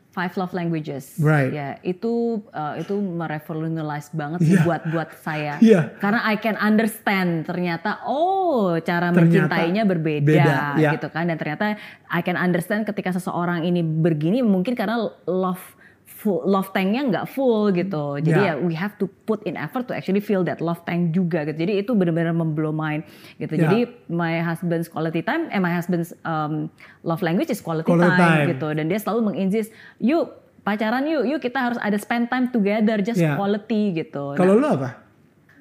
Five Love Languages. Right. Ya, itu uh, itu merevolutionalize banget Iya. buat buat saya. Iya. Karena I can understand ternyata oh cara Ternyata mencintainya berbeda beda, iya. gitu kan dan ternyata I can understand ketika seseorang ini begini mungkin karena love full, love tanknya nggak full gitu. Jadi Ya. ya we have to put in effort to actually feel that love tank juga gitu. Jadi itu benar-benar memblow mind gitu. Ya. Jadi my husband's quality time, eh my husband's um, love language is quality, Quality time, time. gitu. Dan dia selalu menginsist, yuk pacaran yuk, yuk kita harus ada spend time together, just Yeah. quality gitu. Kalau Nah, lo apa?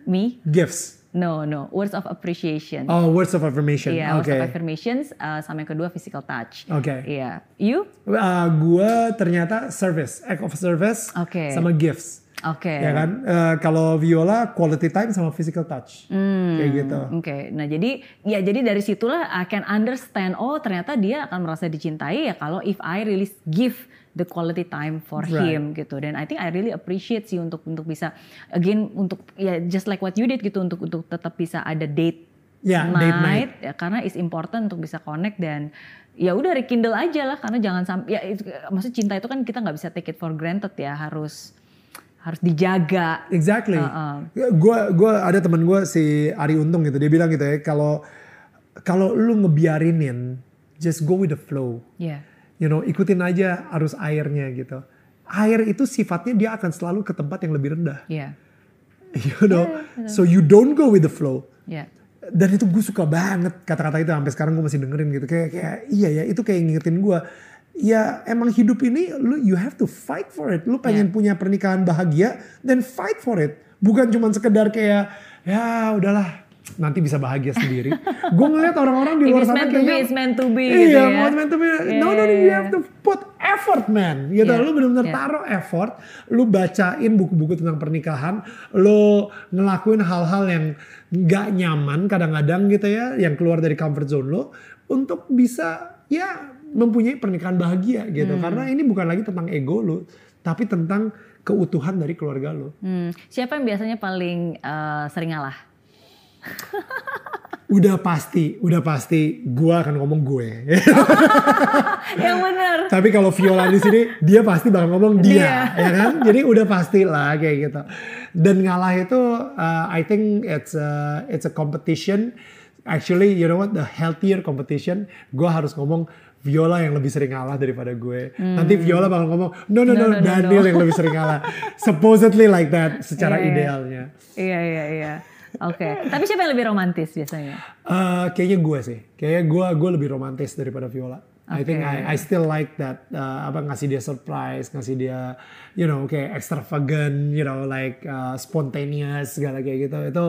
me, Gifts. No, no, words of appreciation. Oh, words of affirmation. Iya, words Oke. of affirmations, uh, sama yang kedua physical touch. Oke. Iya, you? Uh, gue ternyata service, act of service, Oke. sama gifts. Oke. Ya kan? Uh, kalau Viola quality time sama physical touch. Hmm. Kayak gitu. Oke, nah jadi ya jadi dari situlah I can understand oh ternyata dia akan merasa dicintai ya kalau if I really give the quality time for Right. him gitu dan I think I really appreciate sih untuk untuk bisa again untuk ya just like what you did gitu untuk untuk tetap bisa ada date Ya, night, date night. ya karena is important untuk bisa connect dan ya udah rekindle aja lah karena jangan sampai ya itu, maksud cinta itu kan kita nggak bisa take it for granted ya harus harus dijaga Exactly. Uh-uh. Gua gua ada teman gue si Ari Untung gitu dia bilang gitu ya kalau kalau lu ngebiarinin just go with the flow. ya You know, ikutin aja arus airnya gitu. Air itu sifatnya dia akan selalu ke tempat yang lebih rendah. ya You know, so you don't go with the flow. ya dan itu gue suka banget kata-kata itu sampai sekarang gue masih dengerin gitu. Kayak kayak iya ya itu kayak ngingetin gue ya emang hidup ini lu you have to fight for it. Lu pengen punya pernikahan bahagia dan fight for it. Bukan cuman sekedar kayak ya udahlah nanti bisa bahagia sendiri gue ngeliat orang-orang di luar it's sana meant to be, kayaknya it's meant to be iya gitu ya. mau meant to be no no no Yeah. you have to put effort man gitu Yeah. lu benar-benar Yeah. taruh effort lu bacain buku-buku tentang pernikahan lu ngelakuin hal-hal yang nggak nyaman kadang-kadang gitu ya yang keluar dari comfort zone lu untuk bisa ya mempunyai pernikahan bahagia gitu Hmm. karena ini bukan lagi tentang ego lu tapi tentang keutuhan dari keluarga lu Hmm, siapa yang biasanya paling eh, sering ngalah? udah pasti udah pasti gua akan ngomong gue yang benar. Tapi kalau Viola di sini dia pasti bakal ngomong dia, Dia. ya kan? Jadi udah pasti lah kayak gitu. Dan ngalah itu uh, I think it's a, it's a competition. Actually, you know what? The healthier competition. Gue harus ngomong Viola yang lebih sering ngalah daripada gue. Nanti Viola bakal ngomong, no no no, Hmm. No, no, Daniel no. yang lebih sering ngalah. Supposedly like that secara Iya, iya. idealnya. Iya iya iya. Oke. Tapi siapa yang lebih romantis biasanya? Uh, kayaknya gue sih. Kayaknya gue gue lebih romantis daripada Viola. I think. I, I still like that uh, apa ngasih dia surprise, ngasih dia you know kayak extravagant, you know like uh, spontaneous segala kayak gitu. Itu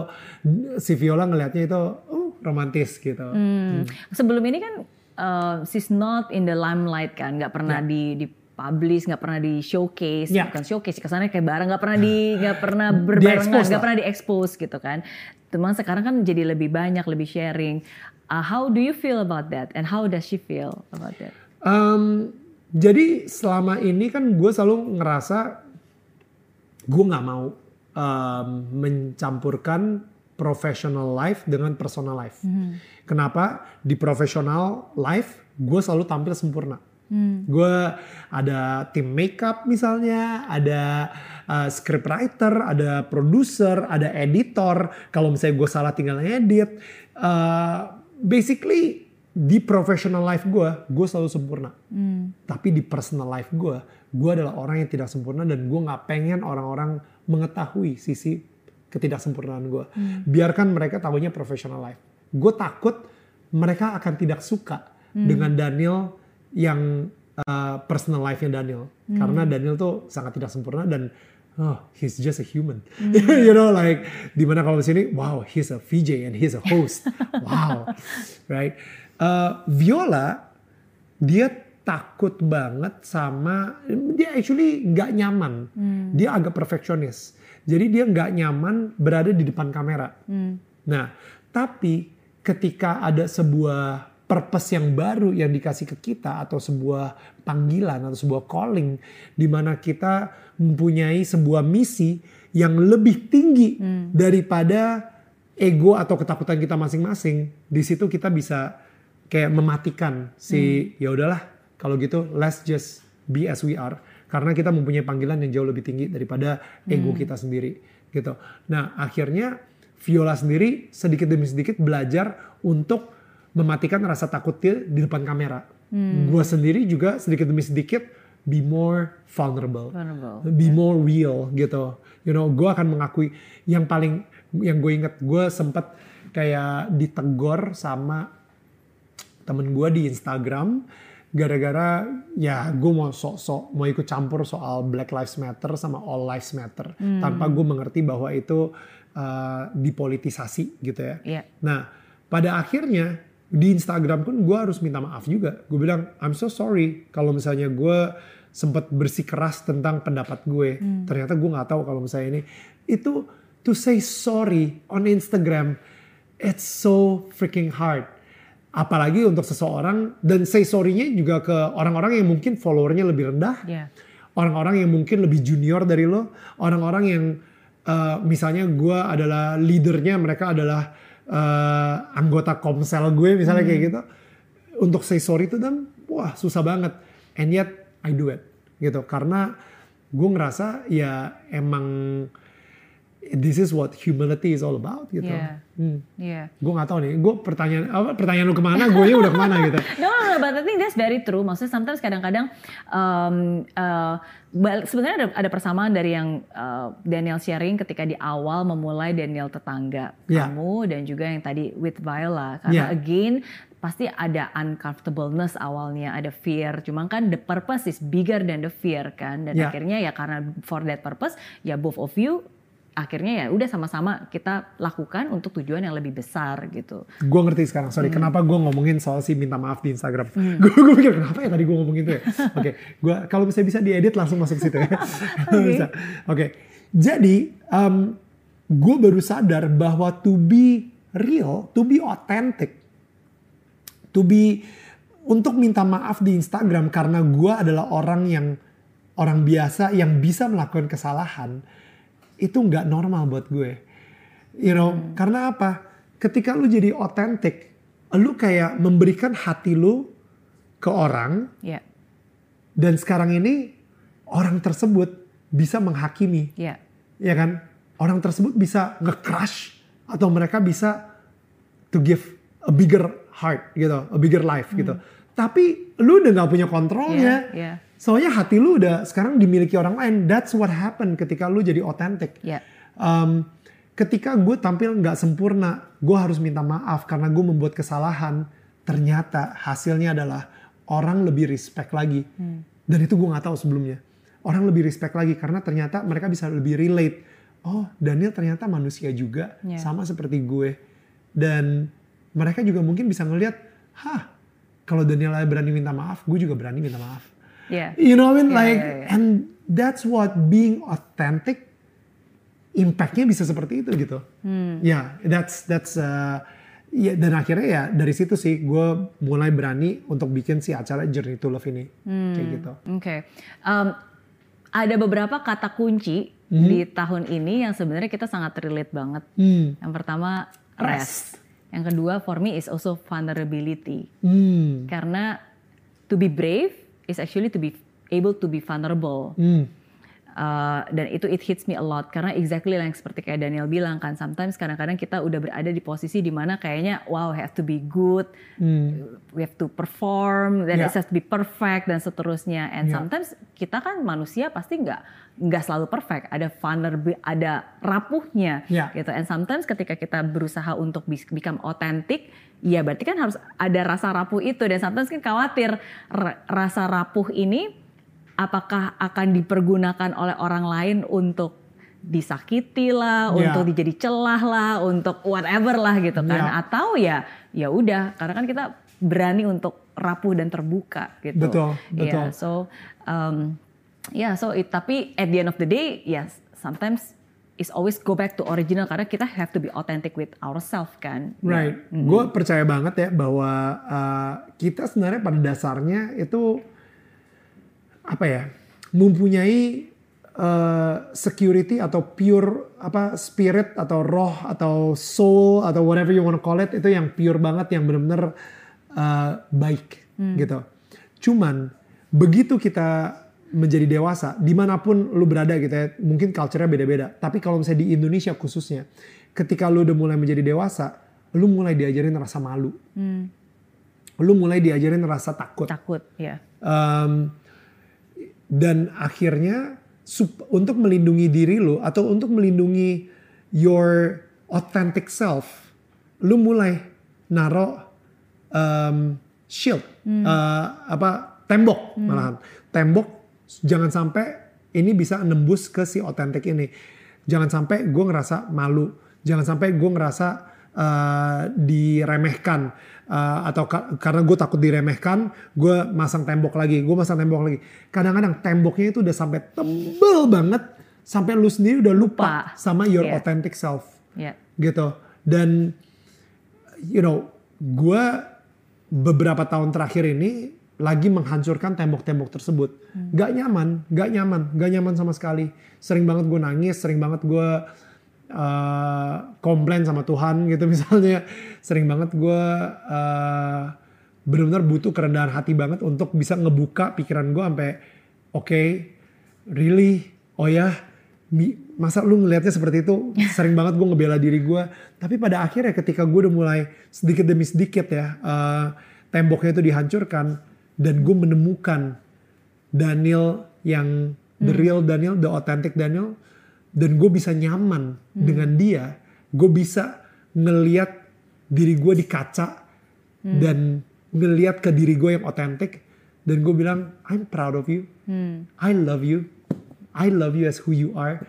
si Viola ngelihatnya itu uh, romantis gitu. Hmm. Sebelum ini kan eh, she's not in the limelight kan, nggak pernah di di publish, nggak pernah di showcase, Ya. bukan showcase, kesannya kayak bareng, nggak pernah di nggak pernah berbarengan, nggak pernah di expose gitu kan. Teman sekarang kan jadi lebih banyak, lebih sharing. Uh, how do you feel about that? And how does she feel about that? Um, jadi selama ini kan gue selalu ngerasa gue nggak mau um, mencampurkan professional life dengan personal life. Kenapa? Di professional life gue selalu tampil sempurna. Gue ada tim makeup misalnya, ada uh, scriptwriter, ada produser, ada editor. Kalau misalnya gue salah tinggal ngedit. Uh, basically di professional life gue, gue selalu sempurna. Tapi di personal life gue, gue adalah orang yang tidak sempurna dan gue nggak pengen orang-orang mengetahui sisi ketidaksempurnaan gue. Biarkan mereka tahunya professional life. Gue takut mereka akan tidak suka dengan Daniel yang uh, personal life-nya Daniel. Karena Daniel tuh sangat tidak sempurna dan oh he's just a human. you know like di mana kalau di sini wow he's a VJ and he's a host. wow. Right. Uh, Viola dia takut banget sama dia actually nggak nyaman. Dia agak perfeksionis. Jadi dia nggak nyaman berada di depan kamera. Nah, tapi ketika ada sebuah purpose yang baru yang dikasih ke kita atau sebuah panggilan atau sebuah calling di mana kita mempunyai sebuah misi yang lebih tinggi daripada ego atau ketakutan kita masing-masing, di situ kita bisa kayak mematikan si ya udahlah kalau gitu let's just be as we are. Karena kita mempunyai panggilan yang jauh lebih tinggi daripada ego kita sendiri gitu. Nah, akhirnya Viola sendiri sedikit demi sedikit belajar untuk mematikan rasa takut dia di depan kamera. Gua sendiri juga sedikit demi sedikit be more vulnerable, Vulnerable, be more real gitu. You know, gue akan mengakui yang paling yang gue inget gue sempat kayak ditegor sama temen gue di Instagram gara-gara ya gue mau sok-sok mau ikut campur soal Black Lives Matter sama All Lives Matter tanpa gue mengerti bahwa itu uh, dipolitisasi gitu ya. Iya. Nah pada akhirnya di Instagram pun gue harus minta maaf juga. Gue bilang I'm so sorry kalau misalnya gue sempat bersikeras tentang pendapat gue. Ternyata gue nggak tahu kalau misalnya ini itu to say sorry on Instagram it's so freaking hard. Apalagi untuk seseorang dan say sorry-nya juga ke orang-orang yang mungkin followernya lebih rendah, Iya. orang-orang yang mungkin lebih junior dari lo, orang-orang yang uh, misalnya gue adalah leadernya, mereka adalah uh, anggota komsel gue misalnya kayak gitu. Untuk say sorry itu dan wah susah banget. And yet I do it gitu karena gue ngerasa ya emang this is what humility is all about gitu. Iya. Hmm. Iya. Gue nggak tahu nih, gue pertanyaan apa pertanyaan lu ke mana, gue udah ke mana gitu. No, no, no, but I think that's very true. Maksudnya sometimes kadang-kadang um, uh, sebenarnya ada, ada persamaan dari yang uh, Daniel sharing ketika di awal memulai Daniel tetangga Ya. kamu dan juga yang tadi with Viola. Karena Ya. again pasti ada uncomfortableness awalnya, ada fear. Cuman kan the purpose is bigger than the fear kan. Dan Ya. akhirnya ya karena for that purpose ya both of you akhirnya ya udah sama-sama kita lakukan untuk tujuan yang lebih besar gitu. Gue ngerti sekarang, sorry kenapa gue ngomongin soal si minta maaf di Instagram. Gue gue pikir kenapa ya tadi gue ngomong itu ya. Oke, gue kalau bisa bisa diedit langsung masuk situ ya. Oke, jadi gue baru sadar bahwa to be real, to be authentic, to be untuk minta maaf di Instagram karena gue adalah orang yang orang biasa yang bisa melakukan kesalahan itu nggak normal buat gue. You know, karena apa? Ketika lu jadi otentik, lu kayak memberikan hati lu ke orang Ya, dan sekarang ini orang tersebut bisa menghakimi, ya, ya kan? Orang tersebut bisa nge-crush atau mereka bisa to give a bigger heart gitu, a bigger life gitu. Tapi lu udah nggak punya kontrolnya. ya, ya, Soalnya hati lu udah sekarang dimiliki orang lain. That's what happened ketika lu jadi otentik. ya. Um, ketika gue tampil nggak sempurna, gue harus minta maaf karena gue membuat kesalahan. Ternyata hasilnya adalah orang lebih respect lagi. Dan itu gue nggak tahu sebelumnya. Orang lebih respect lagi karena ternyata mereka bisa lebih relate. Oh, Daniel ternyata manusia juga, Ya. sama seperti gue. Dan mereka juga mungkin bisa ngelihat, hah, kalau Daniel berani minta maaf, gue juga berani minta maaf. Ya. You know what I mean? Yeah, like, yeah, yeah. and that's what being authentic impactnya bisa seperti itu gitu. Hmm. Ya, that's that's uh, ya dan akhirnya ya dari situ sih gue mulai berani untuk bikin si acara Journey to Love ini kayak gitu. Oke, Em, ada beberapa kata kunci di tahun ini yang sebenarnya kita sangat relate banget. Hmm. Yang pertama rest. Yang kedua for me is also vulnerability. Hmm. Karena to be brave is actually to be able to be vulnerable. Hmm. Uh, dan itu it hits me a lot karena exactly yang seperti kayak Daniel bilang kan sometimes kadang-kadang kita udah berada di posisi di mana kayaknya wow have to be good Hmm. we have to perform dan Ya. it has to be perfect dan seterusnya and Ya. sometimes kita kan manusia pasti nggak nggak selalu perfect ada vulnerable ada rapuhnya Ya. gitu and sometimes ketika kita berusaha untuk become authentic ya berarti kan harus ada rasa rapuh itu dan sometimes kan khawatir ra- rasa rapuh ini apakah akan dipergunakan oleh orang lain untuk disakiti lah, Ya. untuk dijadi celah lah, untuk whatever lah gitu kan. Ya. Atau ya ya udah karena kan kita berani untuk rapuh dan terbuka gitu. Betul, Iya, betul. so um, ya so it, tapi at the end of the day yes sometimes it's always go back to original karena kita have to be authentic with ourselves kan. Right. Gue percaya banget ya bahwa uh, kita sebenarnya pada dasarnya itu apa ya mempunyai uh, security atau pure apa spirit atau roh atau soul atau whatever you want to call it itu yang pure banget yang benar-benar uh, baik gitu. Cuman begitu kita menjadi dewasa di mana pun lu berada gitu ya mungkin culture-nya beda-beda. Tapi kalau misalnya di Indonesia khususnya ketika lu udah mulai menjadi dewasa lu mulai diajarin rasa malu. Hmm, lu mulai diajarin rasa takut. Takut ya. Um, dan akhirnya sup- untuk melindungi diri lu atau untuk melindungi your authentic self lu mulai naro um, shield uh, apa tembok malahan. Tembok jangan sampai ini bisa nembus ke si otentik ini jangan sampai gue ngerasa malu jangan sampai gue ngerasa uh, diremehkan uh, atau ka- karena gue takut diremehkan gue masang tembok lagi gue masang tembok lagi kadang-kadang temboknya itu udah sampai tebel banget sampai lu sendiri udah lupa Lupa. sama your Iya. authentic self Ya. gitu dan you know gue beberapa tahun terakhir ini lagi menghancurkan tembok-tembok tersebut. Gak nyaman gak nyaman gak nyaman sama sekali. Sering banget gue nangis sering banget gue uh, komplain sama Tuhan gitu misalnya. Sering banget gue uh, benar-benar butuh kerendahan hati banget untuk bisa ngebuka pikiran gue sampai oke really? Oh ya? Mi- masa lu ngelihatnya seperti itu? Sering banget gue ngebela diri gue tapi pada akhirnya ketika gue udah mulai sedikit demi sedikit ya eh, temboknya itu dihancurkan dan gue menemukan Daniel yang the real Daniel the authentic Daniel dan gue bisa nyaman dengan dia. Gue bisa ngeliat diri gue di kaca dan ngeliat ke diri gue yang otentik dan gue bilang I'm proud of you. I love you. I love you as who you are.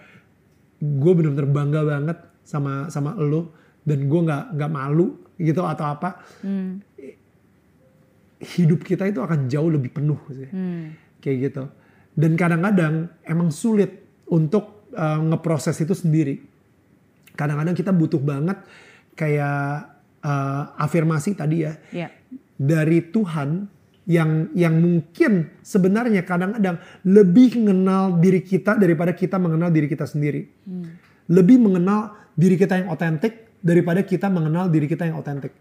Gue bener-bener bangga banget sama sama lo. Dan gue nggak nggak malu gitu atau apa. Hidup kita itu akan jauh lebih penuh sih, kayak gitu. Dan kadang-kadang emang sulit untuk uh, ngeproses itu sendiri. Kadang-kadang kita butuh banget kayak uh, afirmasi tadi ya Ya. dari Tuhan yang yang mungkin sebenarnya kadang-kadang lebih mengenal diri kita daripada kita mengenal diri kita sendiri. Lebih mengenal diri kita yang otentik daripada kita mengenal diri kita yang otentik.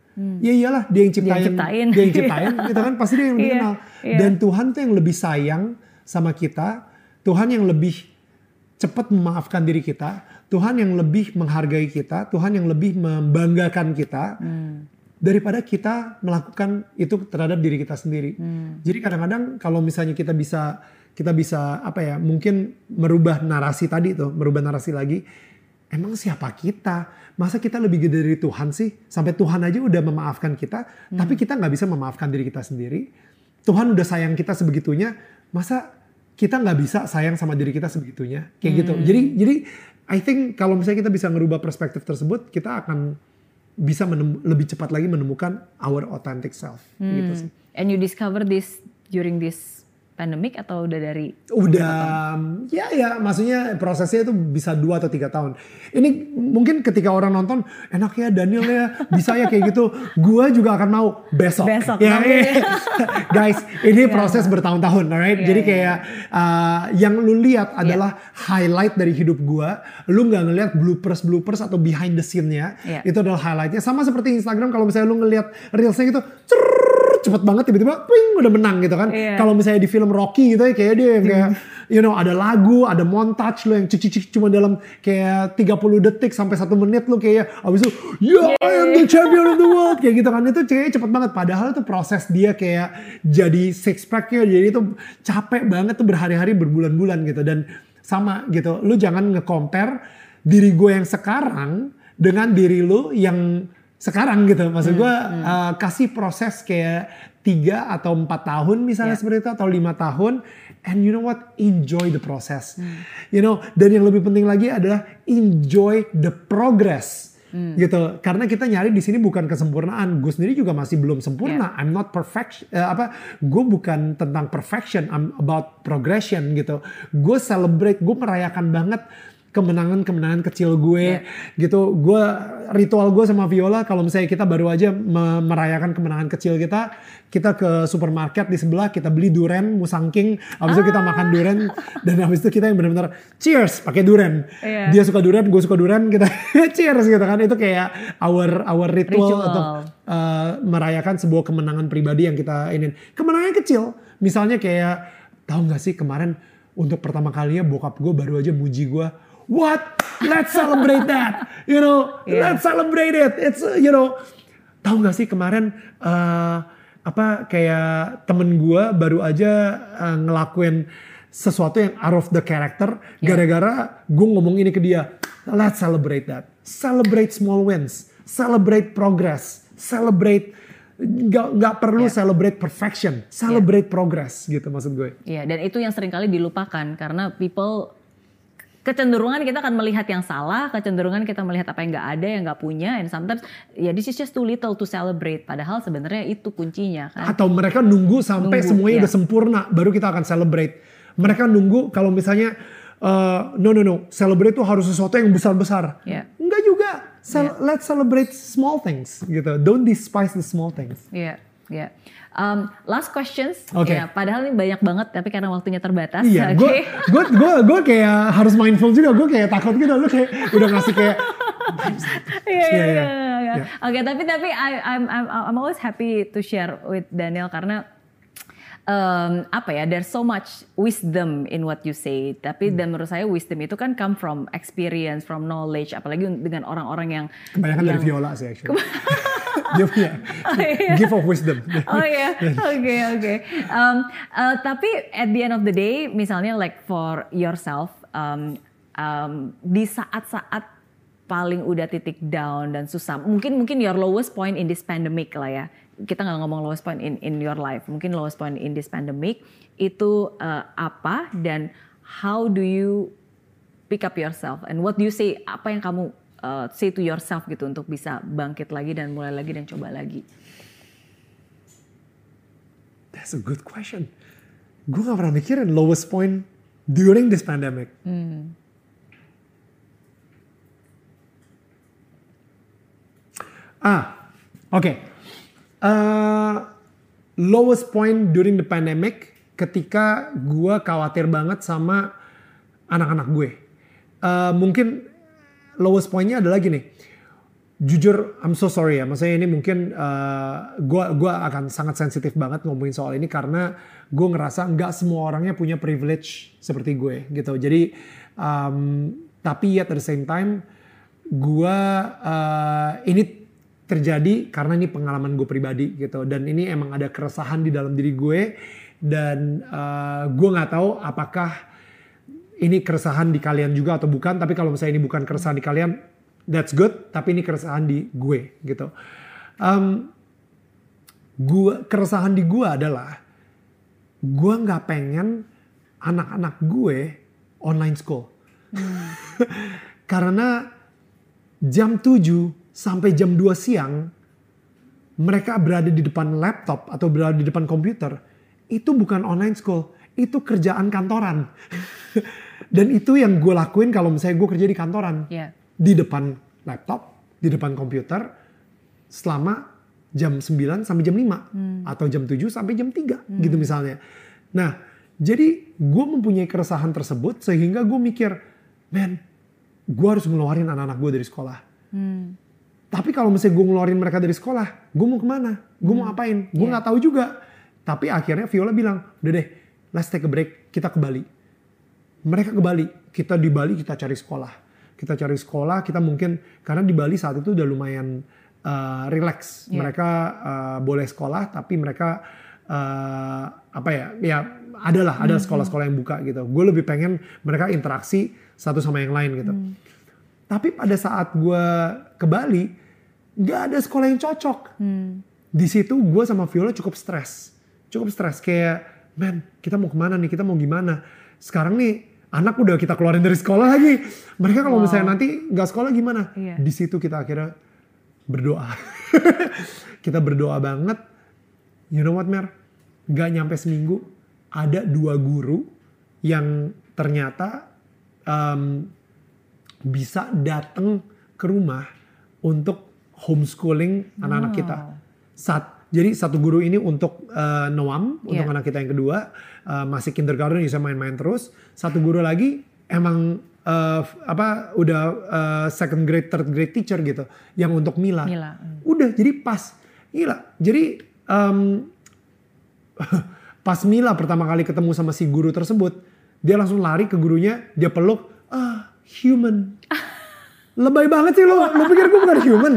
Ya iyalah dia yang ciptain, ciptain. dia yang ciptain, gitu kan pasti dia yang lebih Iya, kenal. iya. Dan Tuhan tuh yang lebih sayang sama kita, Tuhan yang lebih cepat memaafkan diri kita, Tuhan yang lebih menghargai kita, Tuhan yang lebih membanggakan kita daripada kita melakukan itu terhadap diri kita sendiri. Jadi kadang-kadang kalau misalnya kita bisa kita bisa apa ya mungkin merubah narasi tadi tuh, merubah narasi lagi. Emang siapa kita? Masa kita lebih gede dari Tuhan sih? Sampai Tuhan aja udah memaafkan kita, tapi kita nggak bisa memaafkan diri kita sendiri. Tuhan udah sayang kita sebegitunya, masa kita nggak bisa sayang sama diri kita sebegitunya? Kayak gitu. Jadi jadi I think kalau misalnya kita bisa ngerubah perspektif tersebut, kita akan bisa menem- lebih cepat lagi menemukan our authentic self gitu sih. And you discover this during this pandemic atau udah dari Udah ya ya maksudnya prosesnya itu bisa dua atau tiga tahun. Ini mungkin ketika orang nonton enak ya Daniel ya bisa ya kayak gitu. Gua juga akan mau besok. Besok, Ya, iya. Guys, ini proses bertahun-tahun, alright? Iya, Jadi iya. kayak uh, yang lu lihat adalah highlight dari hidup gua. Lu nggak ngelihat bloopers bloopers atau behind the scene-nya. Iya. Itu adalah highlightnya. Sama seperti Instagram kalau misalnya lu ngelihat reelsnya gitu, cerrrr, cepet banget tiba-tiba, ping udah menang gitu kan. Iya. Kalau misalnya di film Rocky gitu ya kayak dia yang kayak you know ada lagu, ada montage lu yang cicik cuma dalam kayak 30 detik sampai satu menit lu kayak abis itu yeah, I am the champion of the world. Kayak gitu kan. Itu kayak cepet banget. Padahal itu proses dia kayak jadi six packnya jadi itu capek banget tuh berhari-hari berbulan-bulan gitu. Dan sama gitu lu jangan nge-compare diri gue yang sekarang dengan diri lu yang sekarang gitu. Maksud gue uh, kasih proses kayak tiga atau empat tahun misalnya Ya. seperti itu atau lima tahun and you know what? Enjoy the process. You know dan yang lebih penting lagi adalah enjoy the progress. Gitu. Karena kita nyari di sini bukan kesempurnaan. Gue sendiri juga masih belum sempurna. I'm not perfect eh, apa gue bukan tentang perfection I'm about progression gitu. Gue celebrate gue merayakan banget kemenangan-kemenangan kecil gue gitu. Gue ritual gue sama Viola kalau misalnya kita baru aja me- merayakan kemenangan kecil kita kita ke supermarket di sebelah kita beli duren musangking habis itu kita makan duren dan habis itu kita yang benar-benar cheers pakai duren Iya. dia suka duren gue suka duren kita cheers gitu kan. Itu kayak our our ritual, Ritual. untuk uh, merayakan sebuah kemenangan pribadi yang kita ini kemenangan kecil misalnya kayak tahu nggak sih kemarin untuk pertama kalinya bokap gue baru aja muji gue what? Let's celebrate that. You know Yeah. let's celebrate it. It's uh, you know tahu nggak sih kemarin uh, apa kayak temen gue baru aja uh, ngelakuin sesuatu yang out of the character gara-gara gue ngomong ini ke dia. Let's celebrate that. Celebrate small wins. Celebrate progress. Celebrate nggak nggak perlu Yeah. celebrate perfection, celebrate progress gitu maksud gue. Iya, dan itu yang sering kali dilupakan karena people kecenderungan kita akan melihat yang salah, kecenderungan kita melihat apa yang nggak ada, yang nggak punya, and sometimes ya this is just too little to celebrate. Padahal sebenarnya itu kuncinya kan. Atau mereka nunggu sampai Nunggu, semuanya iya. udah sempurna baru kita akan celebrate. Mereka nunggu kalau misalnya uh, no no no celebrate tuh harus sesuatu yang besar besar. Iya. Enggak juga. Cel- Let's celebrate small things gitu. Don't despise the small things. Iya, iya. Um, last questions. Oke. Ya, padahal ini banyak banget, tapi karena waktunya terbatas. Iya, gue gue gue kayak harus mindful juga. Gue kayak takut gitu. Lu kayak udah ngasih kayak Iya, Iya, iya, iya. iya, iya. Oke, tapi tapi I, I'm I'm I'm always happy to share with Daniel karena um, apa ya, there's so much wisdom in what you say. Tapi Hmm. dan menurut saya wisdom itu kan come from experience, from knowledge, apalagi dengan orang-orang yang kebanyakan dari yang- Viola sih actually. Dia punya iya. gift of wisdom. Oh ya, oke oke. Um, uh, tapi at the end of the day, misalnya like for yourself, um, um, di saat-saat paling udah titik down dan susah, mungkin mungkin your lowest point in this pandemic lah ya. Kita nggak ngomong lowest point in in your life, mungkin lowest point in this pandemic itu uh, apa dan how do you pick up yourself and what do you say? Apa yang kamu uh, say to yourself gitu untuk bisa bangkit lagi dan mulai lagi dan coba lagi? That's a good question. Gue gak pernah mikirin lowest point during this pandemic. Ah, oke. Eh, lowest point during the pandemic ketika gue khawatir banget sama anak-anak gue. Eh, mungkin lowest pointnya adalah gini. Jujur, I'm so sorry ya. Maksudnya ini mungkin eh, gua gua akan sangat sensitif banget ngomongin soal ini karena gue ngerasa nggak semua orangnya punya privilege seperti gue gitu. Jadi um, tapi at the same time gua eh, ini terjadi karena ini pengalaman gue pribadi gitu dan ini emang ada keresahan di dalam diri gue dan eh, gue nggak tahu apakah ini keresahan di kalian juga atau bukan tapi kalau misalnya ini bukan keresahan di kalian that's good tapi ini keresahan di gue gitu. Em, gua keresahan di gue adalah gue nggak pengen anak-anak gue online school. Karena jam 7 sampai jam 2 siang mereka berada di depan laptop atau berada di depan komputer itu bukan online school itu kerjaan kantoran dan itu yang gue lakuin kalau misalnya gue kerja di kantoran Iya. di depan laptop di depan komputer selama jam 9 sampai jam 5 atau jam 7 sampai jam 3 gitu misalnya nah jadi gue mempunyai keresahan tersebut sehingga gue mikir man gue harus ngeluarin anak-anak gue dari sekolah tapi kalau misalnya gue ngeluarin mereka dari sekolah, gue mau ke mana? Gue mau ngapain? Gue nggak tahu juga. Tapi akhirnya Viola bilang, udah deh, let's take a break, kita ke Bali. Mereka ke Bali, kita di Bali kita cari sekolah. Kita cari sekolah, kita mungkin karena di Bali saat itu udah lumayan uh, relax. Iya. Mereka uh, boleh sekolah, tapi mereka uh, apa ya? Ya adalah ada sekolah-sekolah yang buka gitu. Gue lebih pengen mereka interaksi satu sama yang lain gitu. Tapi pada saat gue ke Bali, nggak ada sekolah yang cocok. Di situ gue sama Viola cukup stres. Cukup stres kayak, man kita mau ke mana nih, kita mau gimana. Sekarang nih anak udah kita keluarin dari sekolah lagi. Mereka kalau Wow. misalnya nanti nggak sekolah gimana? Iya. Di situ kita akhirnya berdoa. kita berdoa banget. You know what Mer? Gak nyampe seminggu, ada dua guru yang ternyata em, bisa datang ke rumah untuk homeschooling anak-anak kita. Saat jadi satu guru ini untuk eh, Noam untuk Iya. anak kita yang kedua eh, masih kindergarten bisa main-main terus. Satu guru lagi emang eh, apa udah eh, second grade, third grade teacher gitu yang untuk Mila. Mila, hmm. Udah jadi pas. Gila. Jadi em, pas Mila pertama kali ketemu sama si guru tersebut, dia langsung lari ke gurunya, dia peluk, ah human. Lebay banget sih lo, lo pikir gue bukan human?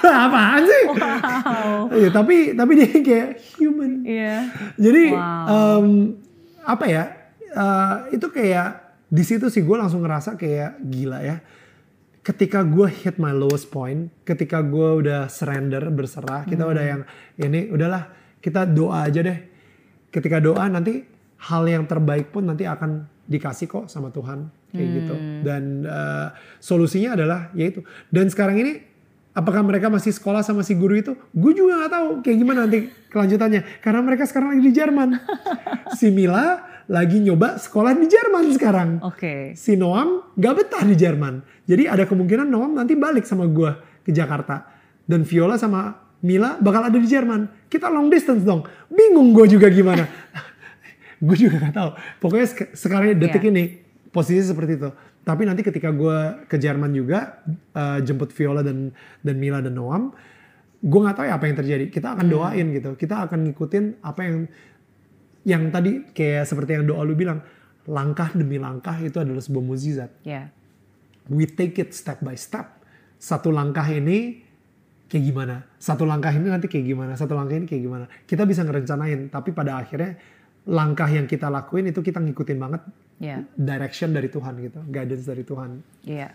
Apaan sih? Wow. Iya, tapi tapi dia kayak human. Iya. Jadi Wow. em, apa ya? eh, itu kayak di situ sih gue langsung ngerasa kayak gila ya. ketika gue hit my lowest point, ketika gue udah surrender, berserah, kita udah yang ini udahlah kita doa aja deh. Ketika doa nanti hal yang terbaik pun nanti akan dikasih kok sama Tuhan kayak gitu. Dan uh, solusinya adalah yaitu. Dan sekarang ini apakah mereka masih sekolah sama si guru itu? Gue juga nggak tahu kayak gimana nanti kelanjutannya. Karena mereka sekarang lagi di Jerman. si Mila lagi nyoba sekolah di Jerman sekarang. Oke. Si Noam gak betah di Jerman. Jadi ada kemungkinan Noam nanti balik sama gue ke Jakarta. Dan Viola sama Mila bakal ada di Jerman. Kita long distance dong. Bingung gue juga gimana. gue juga gak tahu. Pokoknya sek- sekarang detik Iya. ini posisi seperti itu. Tapi nanti ketika gue ke Jerman juga eh, jemput Viola dan dan Mila dan Noam, gue nggak tahu ya apa yang terjadi. Kita akan doain gitu. Kita akan ngikutin apa yang yang tadi kayak seperti yang doa lu bilang, langkah demi langkah itu adalah sebuah mukjizat. Ya. We take it step by step. Satu langkah ini kayak gimana? Satu langkah ini nanti kayak gimana? Satu langkah ini kayak gimana? Kita bisa ngerencanain, tapi pada akhirnya langkah yang kita lakuin itu kita ngikutin banget Ya. direction dari Tuhan gitu, guidance dari Tuhan. Iya.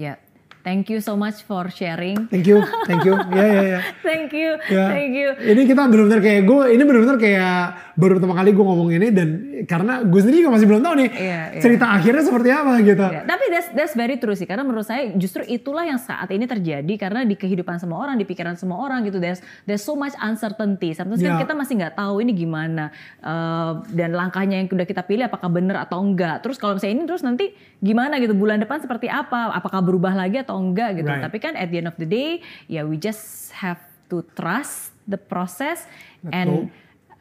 Ya. Thank you so much for sharing. Thank you, thank you. Ya ya ya. Thank you. Ya. Thank you. Ini kita benar-benar kayak gue, ini benar-benar kayak baru pertama kali gue ngomong ini dan karena gue sendiri juga masih belum tahu nih Iya, iya. cerita akhirnya seperti apa gitu. Ya, tapi that's that's very true sih karena menurut saya justru itulah yang saat ini terjadi karena di kehidupan semua orang di pikiran semua orang gitu there's there's so much uncertainty sometimes kan Ya. kita masih nggak tahu ini gimana Eh, dan langkahnya yang udah kita pilih apakah benar atau enggak terus kalau misalnya ini terus nanti gimana gitu bulan depan seperti apa apakah berubah lagi atau enggak gitu Right. tapi kan at the end of the day ya we just have to trust the process and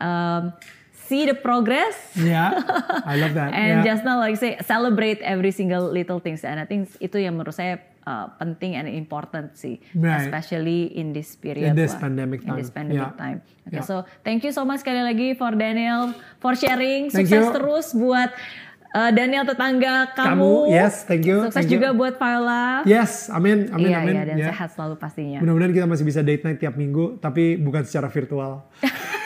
um, see the progress Ya, I love that. And Ya. just now like say celebrate every single little things and I think itu yang menurut saya uh, penting and important sih, Right. especially in this period In this lah. pandemic In this time. pandemic Yeah. time. Oke, Yeah. so thank you so much sekali lagi for Daniel for sharing. Thank Sukses you. terus buat uh, Daniel tetangga kamu. Kamu, yes, thank you, Sukses thank you. juga buat Viola. Yes, amin, amin, iya, amin. iya, dan Ya. sehat selalu pastinya. Mudah-mudahan kita masih bisa date night tiap minggu, tapi bukan secara virtual.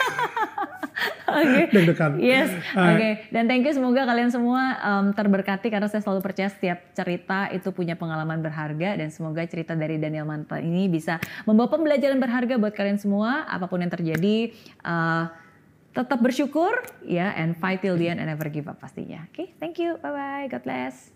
Oke. Deg-degan. Yes, oke. Alright. Dan thank you semoga kalian semua um, terberkati karena saya selalu percaya setiap cerita itu punya pengalaman berharga dan semoga cerita dari Daniel Manta ini bisa membawa pembelajaran berharga buat kalian semua apa pun yang terjadi. uh, tetap bersyukur ya and fight till the end and never give up pastinya. Oke, thank you. Bye bye. God bless.